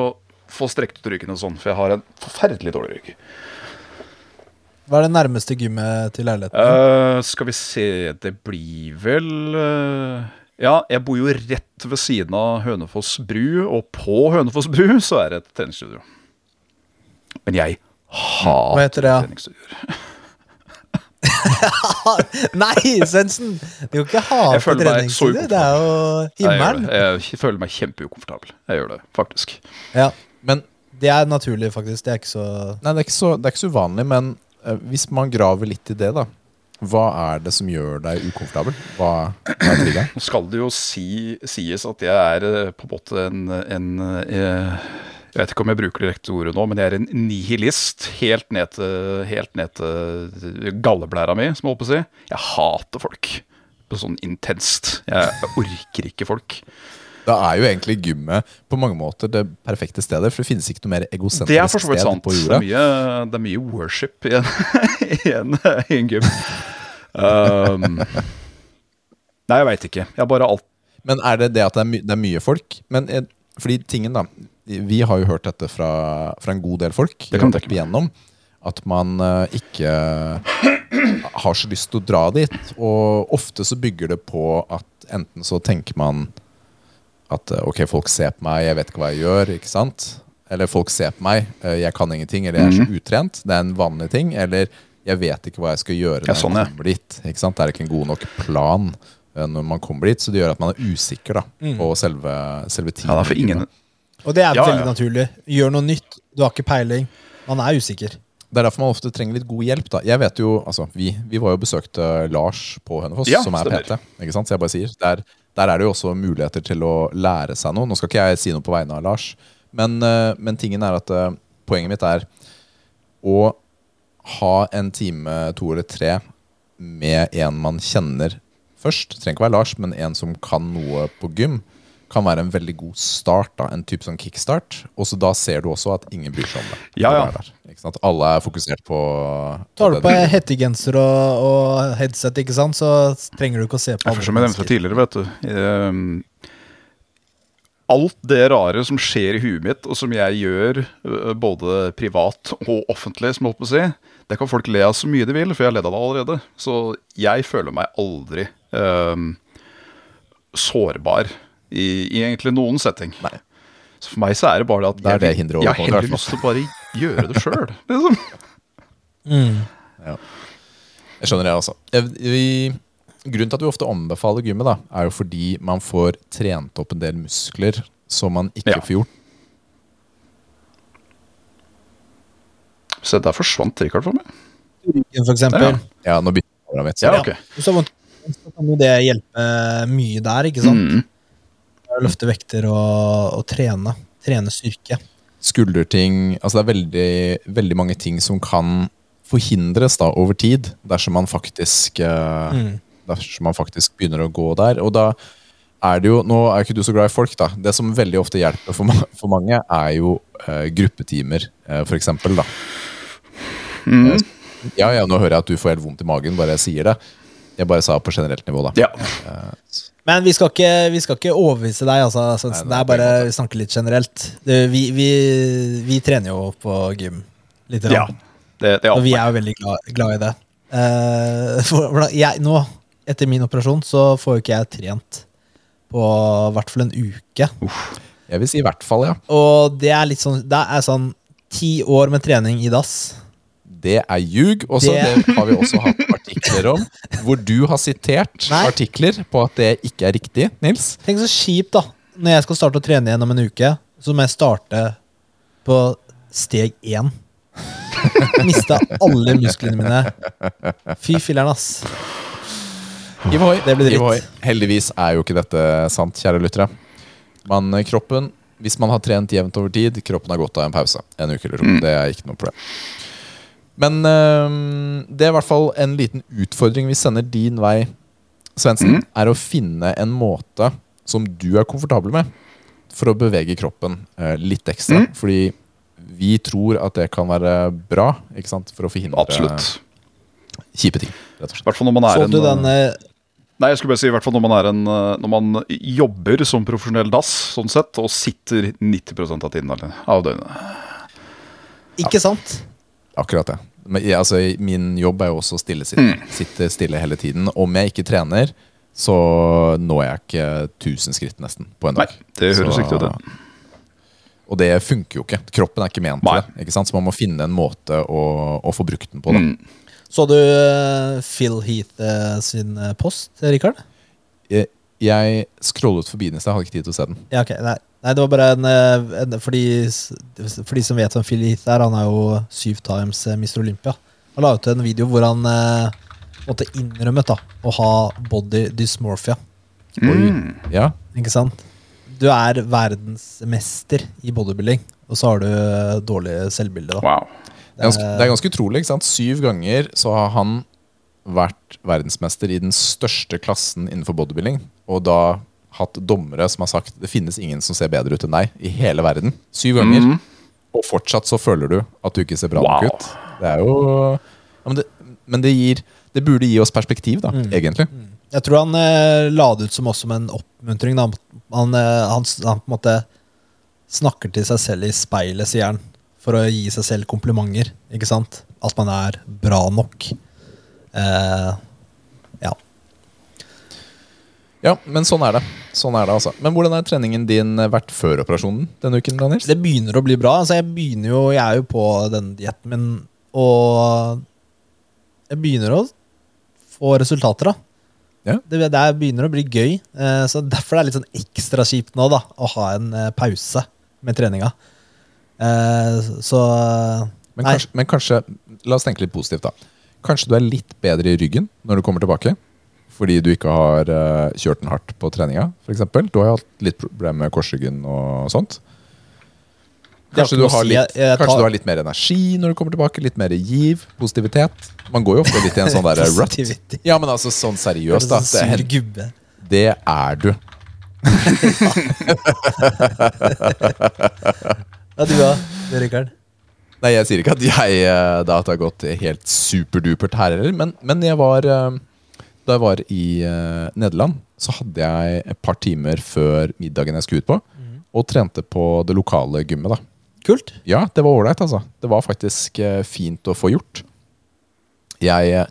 C: få strekt ut ryggen og sånn. For jeg har en forferdelig dårlig rygg.
A: Hva er det nærmeste gymmet til leiligheten?
C: Uh, skal vi se Det blir vel uh, Ja, jeg bor jo rett ved siden av Hønefoss bru, og på Hønefoss bru så er det et treningsstudio. Men jeg hater
A: det, ja?
C: treningsstudioer.
A: Nei, Svendsen! Du kan ikke hate
C: Jeg
A: på
C: føler meg så
A: treningsstudio. Det er jo
C: Jeg,
A: himmelen.
C: det. jeg føler meg kjempeukomfortabel. Jeg gjør det, faktisk.
A: Ja,
B: Men
A: det er naturlig, faktisk. Det er ikke så
B: Nei, det er ikke så, det er ikke så uvanlig, men hvis man graver litt i det, da Hva er det som gjør deg ukomfortabel? Hva hva er triggeren?
C: Skal det jo si, sies at jeg er eh, på en måte en, en eh, Jeg vet ikke om jeg bruker det rette ordet nå, men jeg er en nihilist. Helt ned til, helt ned til galleblæra mi, som jeg holdt på å si. Jeg hater folk. Sånn intenst. Jeg orker ikke folk.
B: Da er jo egentlig gymmet på mange måter det perfekte stedet, for det finnes ikke noe mer
C: Det er
B: egosentrisk sted
C: sant.
B: på
C: Det
B: jorda.
C: er mye, det er mye worship i en, i en, i en gym. Um, nei, jeg veit ikke. Jeg bare alt
B: Men er det det at det er, my det er mye folk? Men er, fordi tingen da Vi har jo hørt dette fra, fra en god del folk
C: Det kan vi
B: opp igjennom. At man eh, ikke har så lyst til å dra dit. Og ofte så bygger det på at enten så tenker man at eh, ok, folk ser på meg, jeg vet ikke hva jeg gjør. ikke sant? Eller folk ser på meg, eh, jeg kan ingenting, eller jeg er så
C: Mhm.
B: utrent. Det er en vanlig ting. Eller jeg vet ikke hva jeg skal gjøre
C: Ja,
B: når
C: sånn, ja.
B: jeg kommer dit. ikke sant? Det er ikke en god nok plan eh, når man kommer dit, så det gjør at man er usikker da, på selve, selve tiden.
C: Ja, er for ingen
A: Og det er
C: Ja,
A: veldig
C: ja.
A: naturlig. Gjør noe nytt. Du har ikke peiling. Man er usikker.
B: det er derfor man ofte trenger litt god hjelp. da Jeg vet jo, altså Vi, vi var jo besøkte Lars på Hønefoss,
C: Ja,
B: som er
C: stemmer.
B: PT. Ikke sant? Så jeg bare sier der, der er det jo også muligheter til å lære seg noe. Nå skal ikke jeg si noe på vegne av Lars, men, eh, men tingen er at eh, poenget mitt er å ha en time, to eller tre med en man kjenner først. Det trenger ikke være Lars, men en som kan noe på gym. Kan være en veldig god start. da En type sånn kickstart. Og så da ser du også at ingen bryr seg om det.
C: Ja, ja.
B: Er der, ikke sant? Alle er fokusert på
A: Tar du på hettegenser og, og headset, ikke sant, så trenger du ikke å se på
C: andre. som jeg nevnte tidligere, vet du ehm, Alt det rare som skjer i huet mitt, og som jeg gjør både privat og offentlig, som jeg holdt på å si, det kan folk le av så mye de vil, for jeg har ledd av det allerede. Så jeg føler meg aldri um, sårbar i, i egentlig noen setting.
B: Nei.
C: Så for meg så er det bare at
B: Det er
C: jeg,
B: det
C: jeg har heller lyst til å bare gjøre det sjøl. Liksom.
A: Mm.
B: Jeg skjønner det, altså. Vi, grunnen til at vi ofte anbefaler gymmet, da, er jo fordi man får trent opp en del muskler som man ikke
C: Ja.
B: får gjort.
C: Se, der forsvant Richard for meg.
A: Ryggen, for eksempel.
C: Ja.
B: Ja, nå bytter jeg kameraet mitt.
C: Ja,
A: okay. ja. Vondt så kan jo det hjelpe mye der, ikke sant?
C: Mm.
A: Å Løfte vekter og, og trene. Trene styrke.
B: Skulderting Altså det er veldig, veldig mange ting som kan forhindres da over tid, dersom man faktisk eh,
A: Mm.
B: Dersom man faktisk begynner å gå der. Og da er det jo Nå er ikke du så glad i folk, da. Det som veldig ofte hjelper for, ma for mange, er jo eh, gruppetimer, eh, for eksempel, da.
C: Mm.
B: Ja, ja, nå hører jeg at du får helt vondt i magen bare jeg sier det. Jeg bare sa på generelt nivå, da.
C: Ja.
A: Men vi skal ikke, vi skal ikke overbevise deg, altså. Så
B: Nei,
A: det er bare vi snakker litt generelt. Det, vi, vi, vi trener jo på gym. Litt.
C: ja. Det, det er
A: Og vi er jo veldig glad, glad i det. Uh, for, jeg, nå, etter min operasjon, så får jo ikke jeg trent på i hvert fall en uke.
B: Jeg vil si i hvert fall, ja.
A: Og det er litt sånn Det er sånn ti år med trening i dass.
B: Det er ljug. Og så har vi også hatt artikler om, hvor du har sitert
A: Nei.
B: artikler på at det ikke er riktig, Nils.
A: Tenk så kjipt, da. Når jeg skal starte å trene igjen om en uke, så må jeg starte på steg én. Mista alle musklene mine. Fy filler'n, ass. Det blir dritt.
B: Heldigvis er jo ikke dette sant, kjære lyttere. Man, eh, kroppen, hvis man har trent jevnt over tid, kroppen har godt av en pause. En uke eller to. Det er ikke noe problem. Men øhm, det er i hvert fall en liten utfordring vi sender din vei, Svendsen, er å finne en måte som du er komfortabel med, for å bevege kroppen eh, litt ekstra. Fordi vi tror at det kan være bra ikke sant? for å forhindre
C: Absolutt.
B: kjipe ting. rett og
C: I
B: slett.
C: er
A: Så
C: en
A: du den eh,
C: Nei, jeg skulle bare si i hvert fall når man er en eh, Når man jobber som profesjonell dass, sånn sett, og sitter 90% av tiden av døgnet.
A: Ikke sant?
B: Akkurat det. Men, jeg, altså, min jobb er jo også å stille, Sitte stille hele tiden. Om jeg ikke trener, så når jeg ikke 1000 skritt nesten på en dag.
C: Nei, det høres
B: Så-
C: riktig ut. det.
B: Og det funker jo ikke. Kroppen er ikke ment til det. Ikke sant? Så man må finne en måte å, å få brukt den på. Da.
C: Mm.
A: Så du eh, Phil Heath eh, sin eh, post, Rikard?
B: Jeg, jeg scrollet forbi den i sted, hadde ikke tid til å se den.
A: Ja, ok. Nei, nei det var bare en, eh, en for, de, for de som vet hvem Phil Heath er, han er jo syv times eh, Mr. Olympia. Han la ut en video hvor han eh, måtte innrømmet da, å ha body dysmorphia.
C: Mm.
B: Ja,
A: Ikke sant? Du er verdensmester i bodybuilding, og så har du eh, dårlig selvbilde. da.
C: Wow.
B: det er, ganske, det er ganske utrolig. ikke sant? Syv ganger så har han vært verdensmester i den største klassen innenfor bodybuilding. Og da hatt dommere som har sagt det finnes ingen som ser bedre ut enn deg i hele verden. Syv ganger.
C: Mm.
B: Og fortsatt så føler du at du ikke ser bra nok
C: Wow.
B: ut. Det er jo ja, Men, det, men det gir Det burde gi oss perspektiv, da,
A: Mm.
B: egentlig.
A: Jeg tror han eh, la det ut som også med en oppmuntring. Da. Han, eh, han, han på en måte snakker til seg selv i speilet, sier han, for å gi seg selv komplimenter. Ikke sant? At man er bra nok. Eh. Ja,
B: men sånn er det. Sånn er det altså. Men hvordan er treningen din vært før operasjonen denne uken? Daniels?
A: Det begynner å bli bra. Altså, jeg begynner jo Jeg er jo på den dietten min, og jeg begynner å få resultater, da.
B: Ja.
A: Det, det er- begynner å bli gøy. Eh, så Derfor er det litt sånn ekstra kjipt nå da å ha en eh, pause med treninga. Eh, så
B: Men kanskje, men kanskje La oss tenke litt positivt, da. Kanskje du er litt bedre i ryggen når du kommer tilbake? Fordi du ikke har uh, kjørt den hardt på treninga, f.eks. Du har jo hatt litt problemer med korsryggen og sånt. Kanskje, du har, litt,
A: Jeg- jeg
B: kanskje
A: tar-
B: du har litt mer energi når du kommer tilbake? Litt mer giv? Positivitet? Man går jo ofte litt i en sånn der rut. Ja, men altså sånn seriøst, da.
A: Høres
B: Det, det er du.
A: Ja, du da, Rikard.
B: Nei, jeg sier ikke at jeg eh, da at det har gått helt superdupert her heller, men, men jeg var eh, Da jeg var i uh, Nederland, så hadde jeg et par timer før middagen jeg skulle ut på, og trente på det lokale gymmet. da.
A: Kult.
B: Ja, det var ålreit, altså. Det var faktisk uh, fint å få gjort. Jeg eh,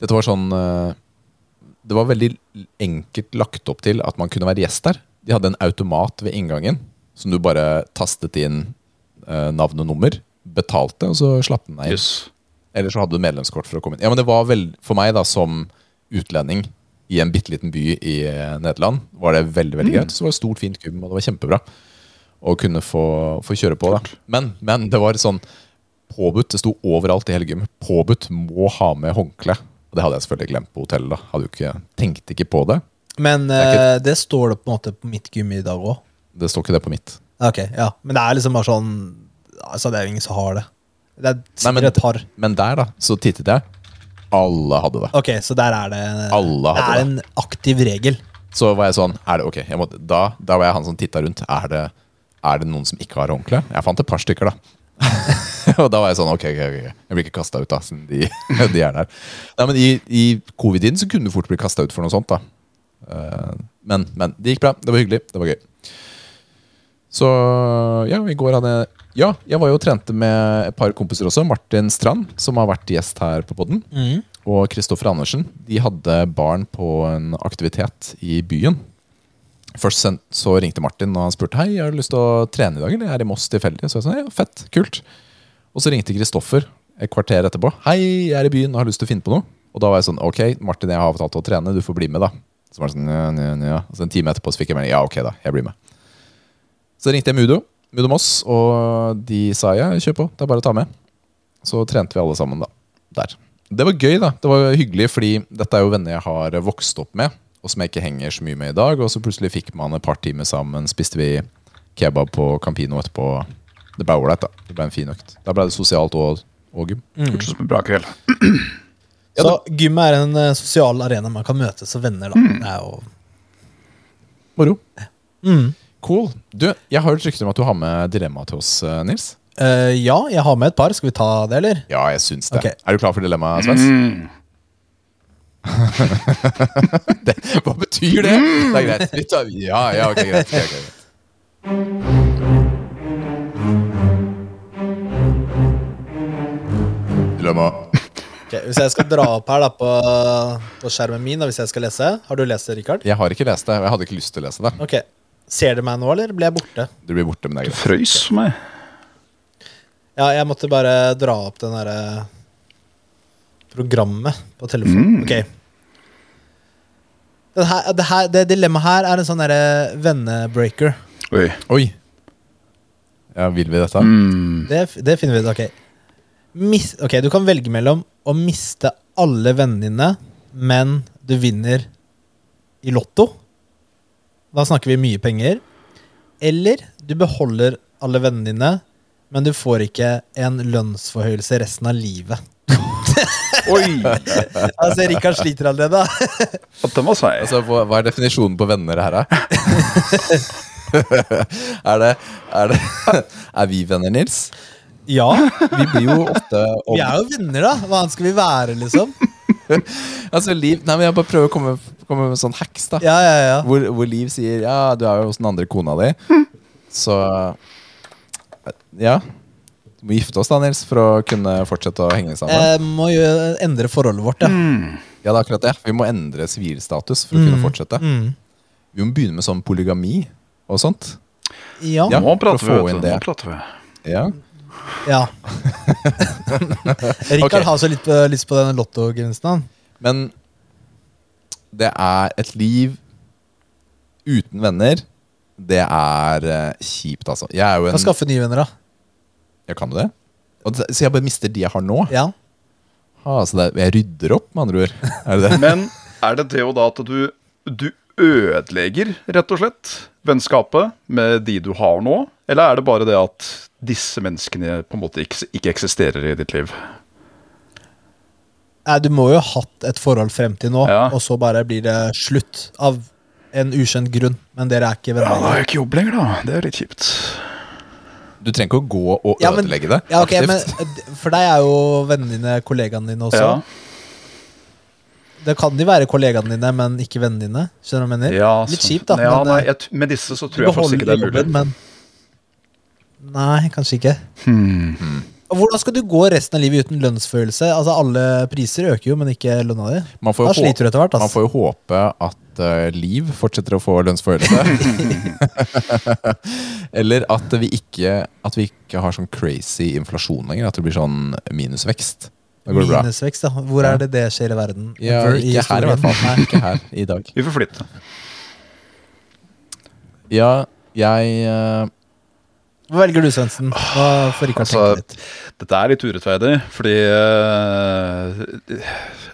B: Dette var sånn uh, Det var veldig enkelt lagt opp til at man kunne være gjest der. De hadde en automat ved inngangen som du bare tastet inn navn og nummer, betalte, og så slapp den deg inn.
C: Yes.
B: Eller så hadde du medlemskort for å komme inn. Ja, men det var vel, For meg da, som utlending i en bitte liten by i eh, Nederland, var det veldig veldig greit. Så var det stort, fint gym, og det var kjempebra å kunne få, få kjøre på. da. Men, men det var sånn påbudt. Det sto overalt i hele gym. Påbudt må ha med håndkle. Og det hadde jeg selvfølgelig glemt på hotellet. da. Hadde jo ikke, tenkte ikke på det.
A: Men
B: det, ikke-
A: eh, det står det på en måte på mitt gym i dag òg.
B: Det står ikke det på mitt.
A: Ok, ja. Men det er liksom bare sånn Altså, det er jo ingen som har det. Det er sikkert
B: men,
A: et par.
B: men der, da, så tittet jeg. Alle hadde det.
A: Ok, så der er det
B: Alle
A: Det
B: hadde
A: er en aktiv regel.
B: Så var jeg sånn er det, ok, jeg må, da, da var jeg han som titta rundt. Er det, er det noen som ikke har håndkle? Jeg fant et par stykker, da. og da var jeg sånn, ok, ok, ok. Jeg blir ikke kasta ut, da, siden de, de er der. Nei, men I, i covid-tiden så kunne du fort bli kasta ut for noe sånt, da. Eh, men, men det gikk bra. Det var hyggelig. Det var gøy. Så ja, i går hadde jeg Ja, jeg var jo og trente med et par kompiser også. Martin Strand, som har vært gjest her på podden. Og Kristoffer Andersen. De hadde barn på en aktivitet i byen. Først så ringte Martin og han spurte Hei, har du lyst til å trene i dag. Eller jeg er i Moss tilfeldig. Så jeg sa ja, fett, kult. Og så ringte Kristoffer et kvarter etterpå. Hei, jeg er i byen og har lyst til å finne på noe. Og da var jeg sånn Ok, Martin, jeg har avtalt å trene. Du får bli med, da. Så var det sånn, ja, ja, ja. Og så en time etterpå så fikk jeg melding. Ja, ok, da. Jeg blir med. Så ringte jeg Mudo, Mudo Moss, og de sa ja, kjør på. Det er bare å ta med. Så trente vi alle sammen da, der. Det var gøy, da. Det var hyggelig, fordi dette er jo venner jeg har vokst opp med, og som jeg ikke henger så mye med i dag. Og så plutselig fikk man et par timer sammen. Spiste vi kebab på Campino etterpå. Det ble ålreit, da. Det ble en fin økt. Da ble det sosialt og, og gym.
C: Hørtes ut som en bra kveld.
A: Så gym er en uh, sosial arena man kan møtes og venner, da. Det er jo
B: Moro.
A: mm.
B: Cool. Du, jeg har hørt rykter om at du har med dilemma til oss, eh, Nils.
A: Uh, Ja, jeg har med et par. Skal vi ta det, eller?
B: Ja, jeg syns det.
A: Okay.
B: Er du klar for dilemmaet, Svens?
C: Mm.
B: det, hva betyr det? Det er greit. Vi tar, ja, ja, ok, greit. Okay, okay, greit. Dilemma.
A: Ok, hvis jeg skal dra opp her da på, på skjermen min, da, hvis jeg skal lese Har du lest det, Rikard?
B: Jeg har ikke lest det, og jeg hadde ikke lyst til å lese det.
A: Ok, Ser du meg nå, eller ble jeg borte?
B: Du blir borte, men det er greit.
C: frøys for meg.
A: Ja, jeg måtte bare dra opp den derre programmet på telefonen.
C: Mm.
A: Ok. Det, her, det, her, det dilemmaet her er en sånn derre vennebreaker.
C: Oi.
B: Oi. Ja, vil vi dette?
C: Mm.
A: Det, det finner vi ut. Ok. Mis, ok, du kan velge mellom å miste alle vennene dine, men du vinner i Lotto. Da snakker vi mye penger. Eller du beholder alle vennene dine, men du får ikke en lønnsforhøyelse resten av livet.
C: Oi!
A: Altså, Rikard sliter allerede. da.
C: må var.
B: Altså, hva, er definisjonen på venner her, da? er det Er det Er vi venner, Nils?
A: Ja,
B: Vi blir jo ofte om,
A: vi er jo venner, da. Hva annet skal vi være, liksom?
B: Altså, Liv Nei, men jeg bare prøver å komme, komme med sånn hacks, da.
A: Ja, ja, ja.
B: Hvor, hvor Liv sier Ja, du er jo hos den andre kona di. Så Ja. Du må gifte oss, da, Nils, for å kunne fortsette å henge sammen.
A: Jeg må jo endre forholdet vårt, ja.
B: Ja, det er akkurat det. Vi må endre sivilstatus for å kunne fortsette.
A: Mm.
B: Vi må begynne med sånn polygami og sånt.
A: Ja.
B: Ja.
C: Nå prater vi, vet du. Nå prater vi.
B: Ja.
A: Ja. Rikard
B: okay.
A: har så litt lyst på den lottogevinsten. han.
B: Men det er et liv uten venner. Det er eh, kjipt, altså. Jeg er jo en Kan
A: skaffe nye venner, da.
B: Jeg kan jo det. Og det- så jeg bare mister de jeg har nå?
A: Ja.
B: Ah, så det er, jeg rydder opp, med andre ord? Er det det?
C: Men er det det jo da at du, du ødelegger, rett og slett, vennskapet med de du har nå? Eller er det bare det at disse menneskene på en måte ikke, ikke eksisterer i ditt liv?
A: Nei, du må jo ha hatt et forhold frem til nå,
C: Ja.
A: og så bare blir det slutt av en ukjent grunn. Men dere er ikke
C: Ja,
A: venner.
C: da har jeg ikke jobb lenger, da. Det er litt kjipt.
B: Du trenger ikke å gå og
A: Ja, men-
B: ødelegge det
A: Ja, ok, men
B: aktivt.
A: eh, For deg er jo vennene dine kollegaene dine også.
C: Ja.
A: Det kan de være kollegaene dine, men ikke vennene dine. Skjønner du hva jeg mener?
C: Ja,
A: Litt
C: sånn.
A: kjipt, da.
C: Ja,
A: men,
C: nei,
A: eh,
C: jeg, t- med disse så tror jeg faktisk ikke det er mulig.
A: jobben, Men Nei, kanskje ikke.
C: Hmm.
A: Hvordan skal du gå resten av livet uten lønnsfølelse? Altså Alle priser øker jo, men ikke lønna di.
B: Man får,
A: Da sliter du etter hvert.
B: ass. man får jo håpe at uh, Liv fortsetter å få lønnsfølelse. Eller at vi, ikke, at vi ikke har sånn crazy inflasjon lenger. At det blir sånn minusvekst.
A: Minusvekst, ja. Hvor er det det skjer i verden?
B: Ja,
A: Ever
B: ikke her i hvert fall.
A: Nei.
B: Ikke her i dag.
C: Vi får flytte.
B: Ja, jeg eh,
A: Hva velger du, Svendsen?
C: Altså. Dette er litt urettferdig, fordi eh,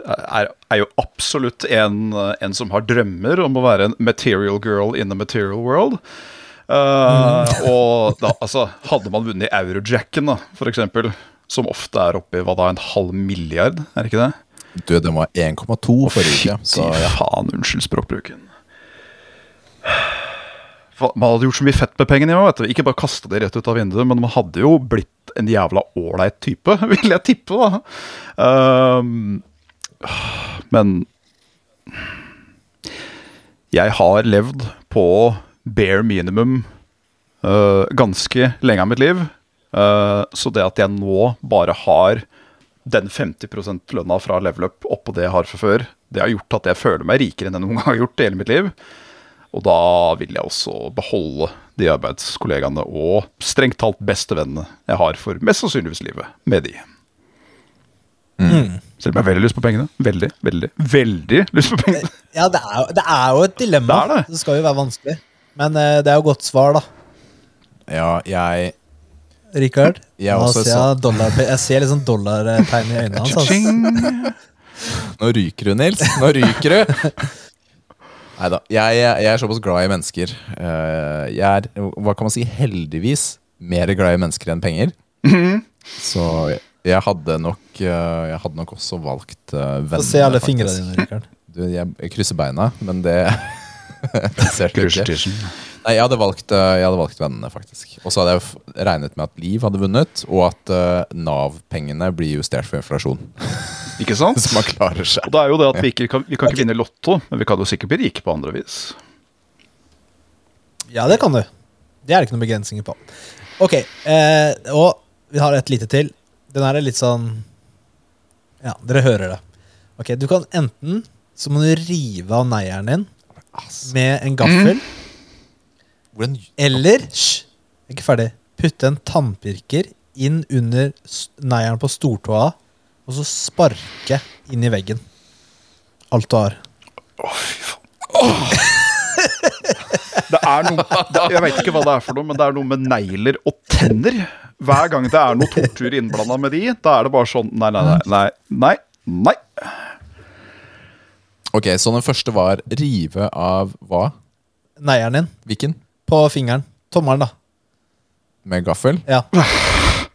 C: er, er jo absolutt en, en som har drømmer om å være en material girl in the material world. Eh, og da, altså, hadde man vunnet Eurojacken, da, for eksempel, som ofte er oppe i hva da, en halv milliard, er det ikke det?
B: Du, den var 1,2 forrige uke. Så
C: Fy faen, unnskyld språkbruken. Man hadde gjort så mye fett med pengene. Vet du. Ikke bare kasta det rett ut av vinduet, men man hadde jo blitt en jævla ålreit type, vil jeg tippe. da. Uh, men jeg har levd på bare minimum uh, ganske lenge av mitt liv. Uh, så det at jeg nå bare har den 50% lønna fra level up oppå det jeg har fra før, det har gjort at jeg føler meg rikere enn jeg noen gang har gjort i hele mitt liv. Og da vil jeg også beholde de arbeidskollegaene og strengt talt bestevennene jeg har for mest sannsynligvis livet med de. Selv om jeg har veldig lyst på pengene. Veldig, veldig, veldig lyst på pengene.
A: Ja, det er, jo, det er jo et dilemma.
C: Det er det.
A: det skal jo være vanskelig. Men uh, det er jo godt svar, da.
B: ja, jeg
A: Rikard.
B: Jeg
A: Nå ser
B: så-
A: jeg, dollar, jeg ser liksom dollartegn i øynene hans.
C: Altså.
B: Nå ryker du, Nils. Nå ryker du. Nei da. Jeg, jeg er såpass glad i mennesker. Eh, Jeg er, hva kan man si, heldigvis mer glad i mennesker enn penger. Så jeg hadde nok eh, Jeg hadde nok også valgt venner.
A: Få se alle fingrene dine, Rikard.
B: Jeg, jeg krysser beina, men det det ser du ikke. Nei, jeg hadde valgt, eh, jeg hadde valgt vennene, faktisk. Og så hadde jeg regnet med at Liv hadde vunnet, og at uh, Nav-pengene blir justert for inflasjon.
C: Ikke sant?
B: Så man klarer seg.
C: Og det er jo det at vi ikke kan, vi kan ikke vinne Lotto, men vi kan jo sikkert bli rike på andre vis.
A: Ja, det kan du. Det er det ikke noen begrensninger på. Ok, eh, og vi har et lite til. Den her er litt sånn Ja, dere hører det. Ok, Du kan enten så må du rive av neieren din med en gaffel,
B: Hvordan
A: eller Hysj, jeg er ikke ferdig. Putte en tannpirker inn under neieren på stortåa, og så sparke inn i veggen. Alt du har.
C: Det er noe, det, jeg vet ikke hva det er for noe, men det er noe med negler og tenner. Hver gang det er noe tortur innblanda med de, da er det bare sånn Nei, nei, nei. nei, nei, nei.
B: Ok, så den første var rive av hva?
A: Neieren din
B: Hvilken?
A: På fingeren. Tommelen, da.
B: Med gaffel?
A: Ja.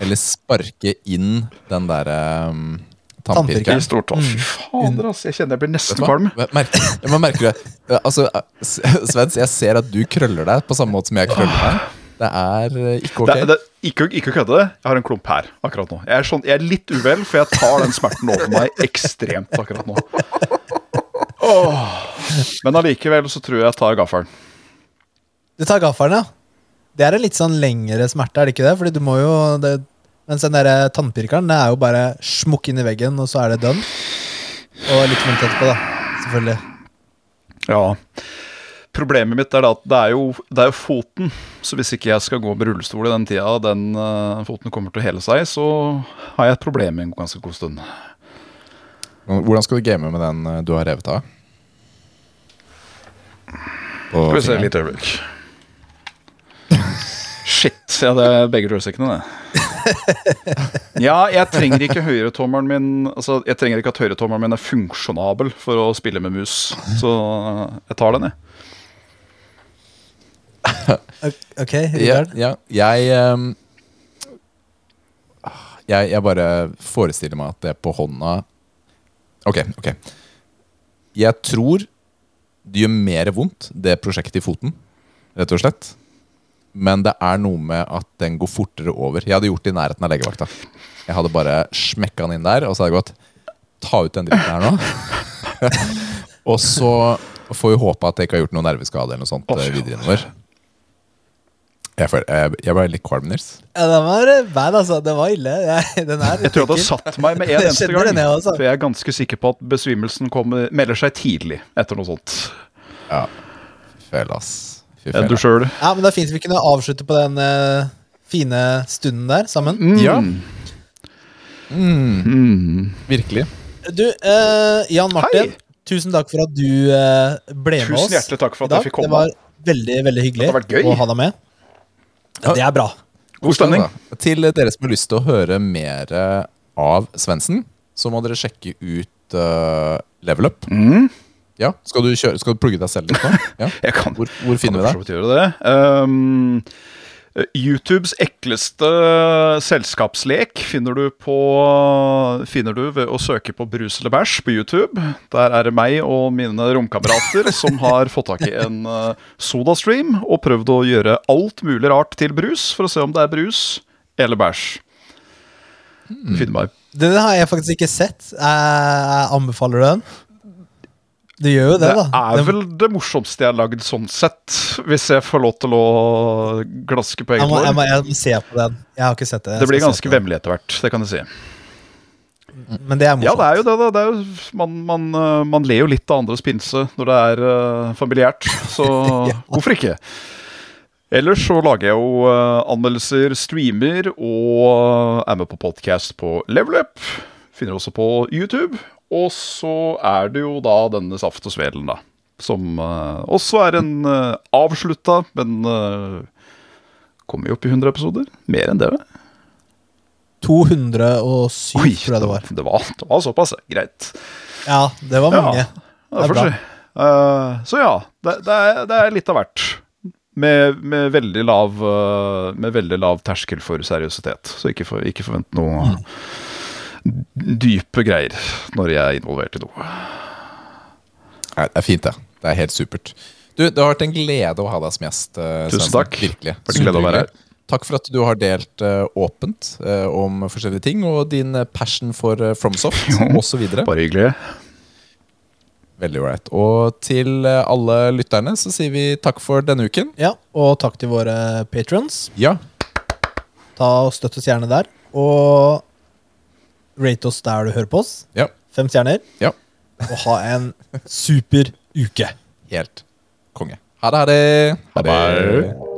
B: Eller sparke inn den derre um,
C: I
B: tannpirkeren?
C: Fy fader, altså. Jeg kjenner jeg blir nesten kvalm.
B: Merker, ja, merker du? Ja, Altså, Svens, jeg ser at du krøller deg på samme måte som jeg krøller meg. Det er eh, ikke ok.
C: Det, det, ikke, ikke å kødde, jeg har en klump her akkurat nå. Jeg er, sånn, jeg er litt uvel, for jeg tar den smerten over meg ekstremt akkurat nå. Oh. Men allikevel så tror jeg jeg tar gaffelen.
A: Du tar gaffelen, ja. Det er en litt sånn lengre smerte, er det ikke det? Fordi du må jo det, Mens den der tannpirkeren, det er jo bare smukk inn i veggen, og så er det done. Og litt vondt etterpå, da. Selvfølgelig.
C: Ja. Problemet mitt er da at det er, jo, det er jo foten. Så hvis ikke jeg skal gå med rullestol i den tida den uh, foten kommer til å hele seg, så har jeg et problem en ganske god stund.
B: Hvordan skal du game med den eh, du har revet av? På
C: Skal vi se litt øyeblikk. Shit. Ja, det er begge joystickene, det. Ja, jeg trenger ikke høyretommelen min Altså, jeg trenger ikke at høyretommelen min er funksjonabel for å spille med mus. Så jeg tar den, jeg.
A: Ok,
B: Ja, ja, jeg, um, jeg Jeg bare forestiller meg at det på hånda Ok, ok. Jeg tror det gjør mer vondt, det prosjektet i foten, rett og slett. Men det er noe med at den går fortere over. Jeg hadde gjort det i nærheten av legevakta. Jeg hadde bare smekka den inn der, og så hadde jeg gått Ta ut den dritten her nå. og så får vi håpe at jeg ikke har gjort noe nerveskade eller noe sånt eh, videre innover. Jeg, føler, jeg, jeg ble litt kvalm, Nils.
A: Ja, den var bad, altså. Den var ille. Jeg, den er
C: Jeg tror jeg hadde satt meg med en eneste gang. For jeg er ganske sikker på at besvimelsen kommer, melder seg tidlig etter noe sånt.
B: Ja. Fy ass. Fy
C: Enn du sjøl?
A: Ja, men det er fint vi kunne avslutte på den uh, fine stunden der sammen.
B: Ja,
C: Mm.
B: virkelig.
A: Du, uh, Jan Martin,
C: Hei.
A: tusen takk for at du uh, ble med oss
C: Tusen hjertelig takk for at jeg fikk komme.
A: Det var veldig, veldig hyggelig å ha deg med. Ja, det er bra.
C: God stemning.
B: Til dere som har lyst til å høre mer av Svendsen, så må dere sjekke ut uh, Level Up.
C: Mm.
B: Ja, skal du, kjøre, skal du plugge deg selv litt nå? Ja.
C: Jeg kan,
B: Hvor, hvor finner vi deg?
C: gjøre det. Um, YouTubes ekleste selskapslek finner du, på, finner du ved å søke på Brus eller bæsj på YouTube. Der er det meg og mine romkamerater som har fått tak i en uh, sodastream og prøvd å gjøre alt mulig rart til brus, for å se om det er brus eller bæsj. Du finner meg
A: Den har jeg faktisk ikke sett. Jeg anbefaler den? Du gjør jo det,
C: Det
A: da.
C: er vel det morsomste jeg har lagd sånn sett, hvis jeg får lov til å glaske på
A: jeg, jeg,
C: hår.
A: må, jeg må se på den. Jeg har ikke sett det. Jeg
C: Det blir ganske vemmelig etter hvert, det kan jeg si.
A: Men det er morsomt.
C: Ja, det er jo det, da. Det jo, man, man, øh, man ler jo litt av andres pinse når det er uh, familiært, så hvorfor ikke? Ellers så lager jeg jo uh, anmeldelser, streamer og er med på podcast på Level Up. Finner også på YouTube. Og så er det jo da denne Saft og Svelen, da. Som uh, også er en uh, avslutta, men uh, kommer jo opp i 100 episoder. Mer enn det. vel?
A: 207,
C: Oi,
A: tror jeg det var.
C: Det var, det var såpass, greit.
A: Ja, det var mange.
C: Ja,
A: Det.
C: Eh, så ja, det, det, er, det er litt av hvert. Med, med, veldig lav, eh, med veldig lav terskel for seriøsitet. Så ikke, for, ikke forvent noe dype greier når jeg er involvert i noe.
B: Nei, det er fint, det. Det er helt supert. Du, Det har vært en glede å ha deg som gjest. eh,
C: Tusen takk.
B: Virkelig.
C: Vært glede å være her.
B: Takk for at du har delt uh, åpent uh, om forskjellige ting, og din passion for uh, FromSoft osv.
C: Bare hyggelig.
B: Veldig ålreit. Og til alle lytterne så sier vi takk for denne uken.
A: Ja, og takk til våre patrons.
B: Ja,
A: Ta og Støtt oss gjerne der. Og rate oss der du hører på oss.
B: ja,
A: Fem stjerner.
B: ja.
A: Og ha en super uke.
B: Helt konge. Ha det, ha det.
C: Ha det.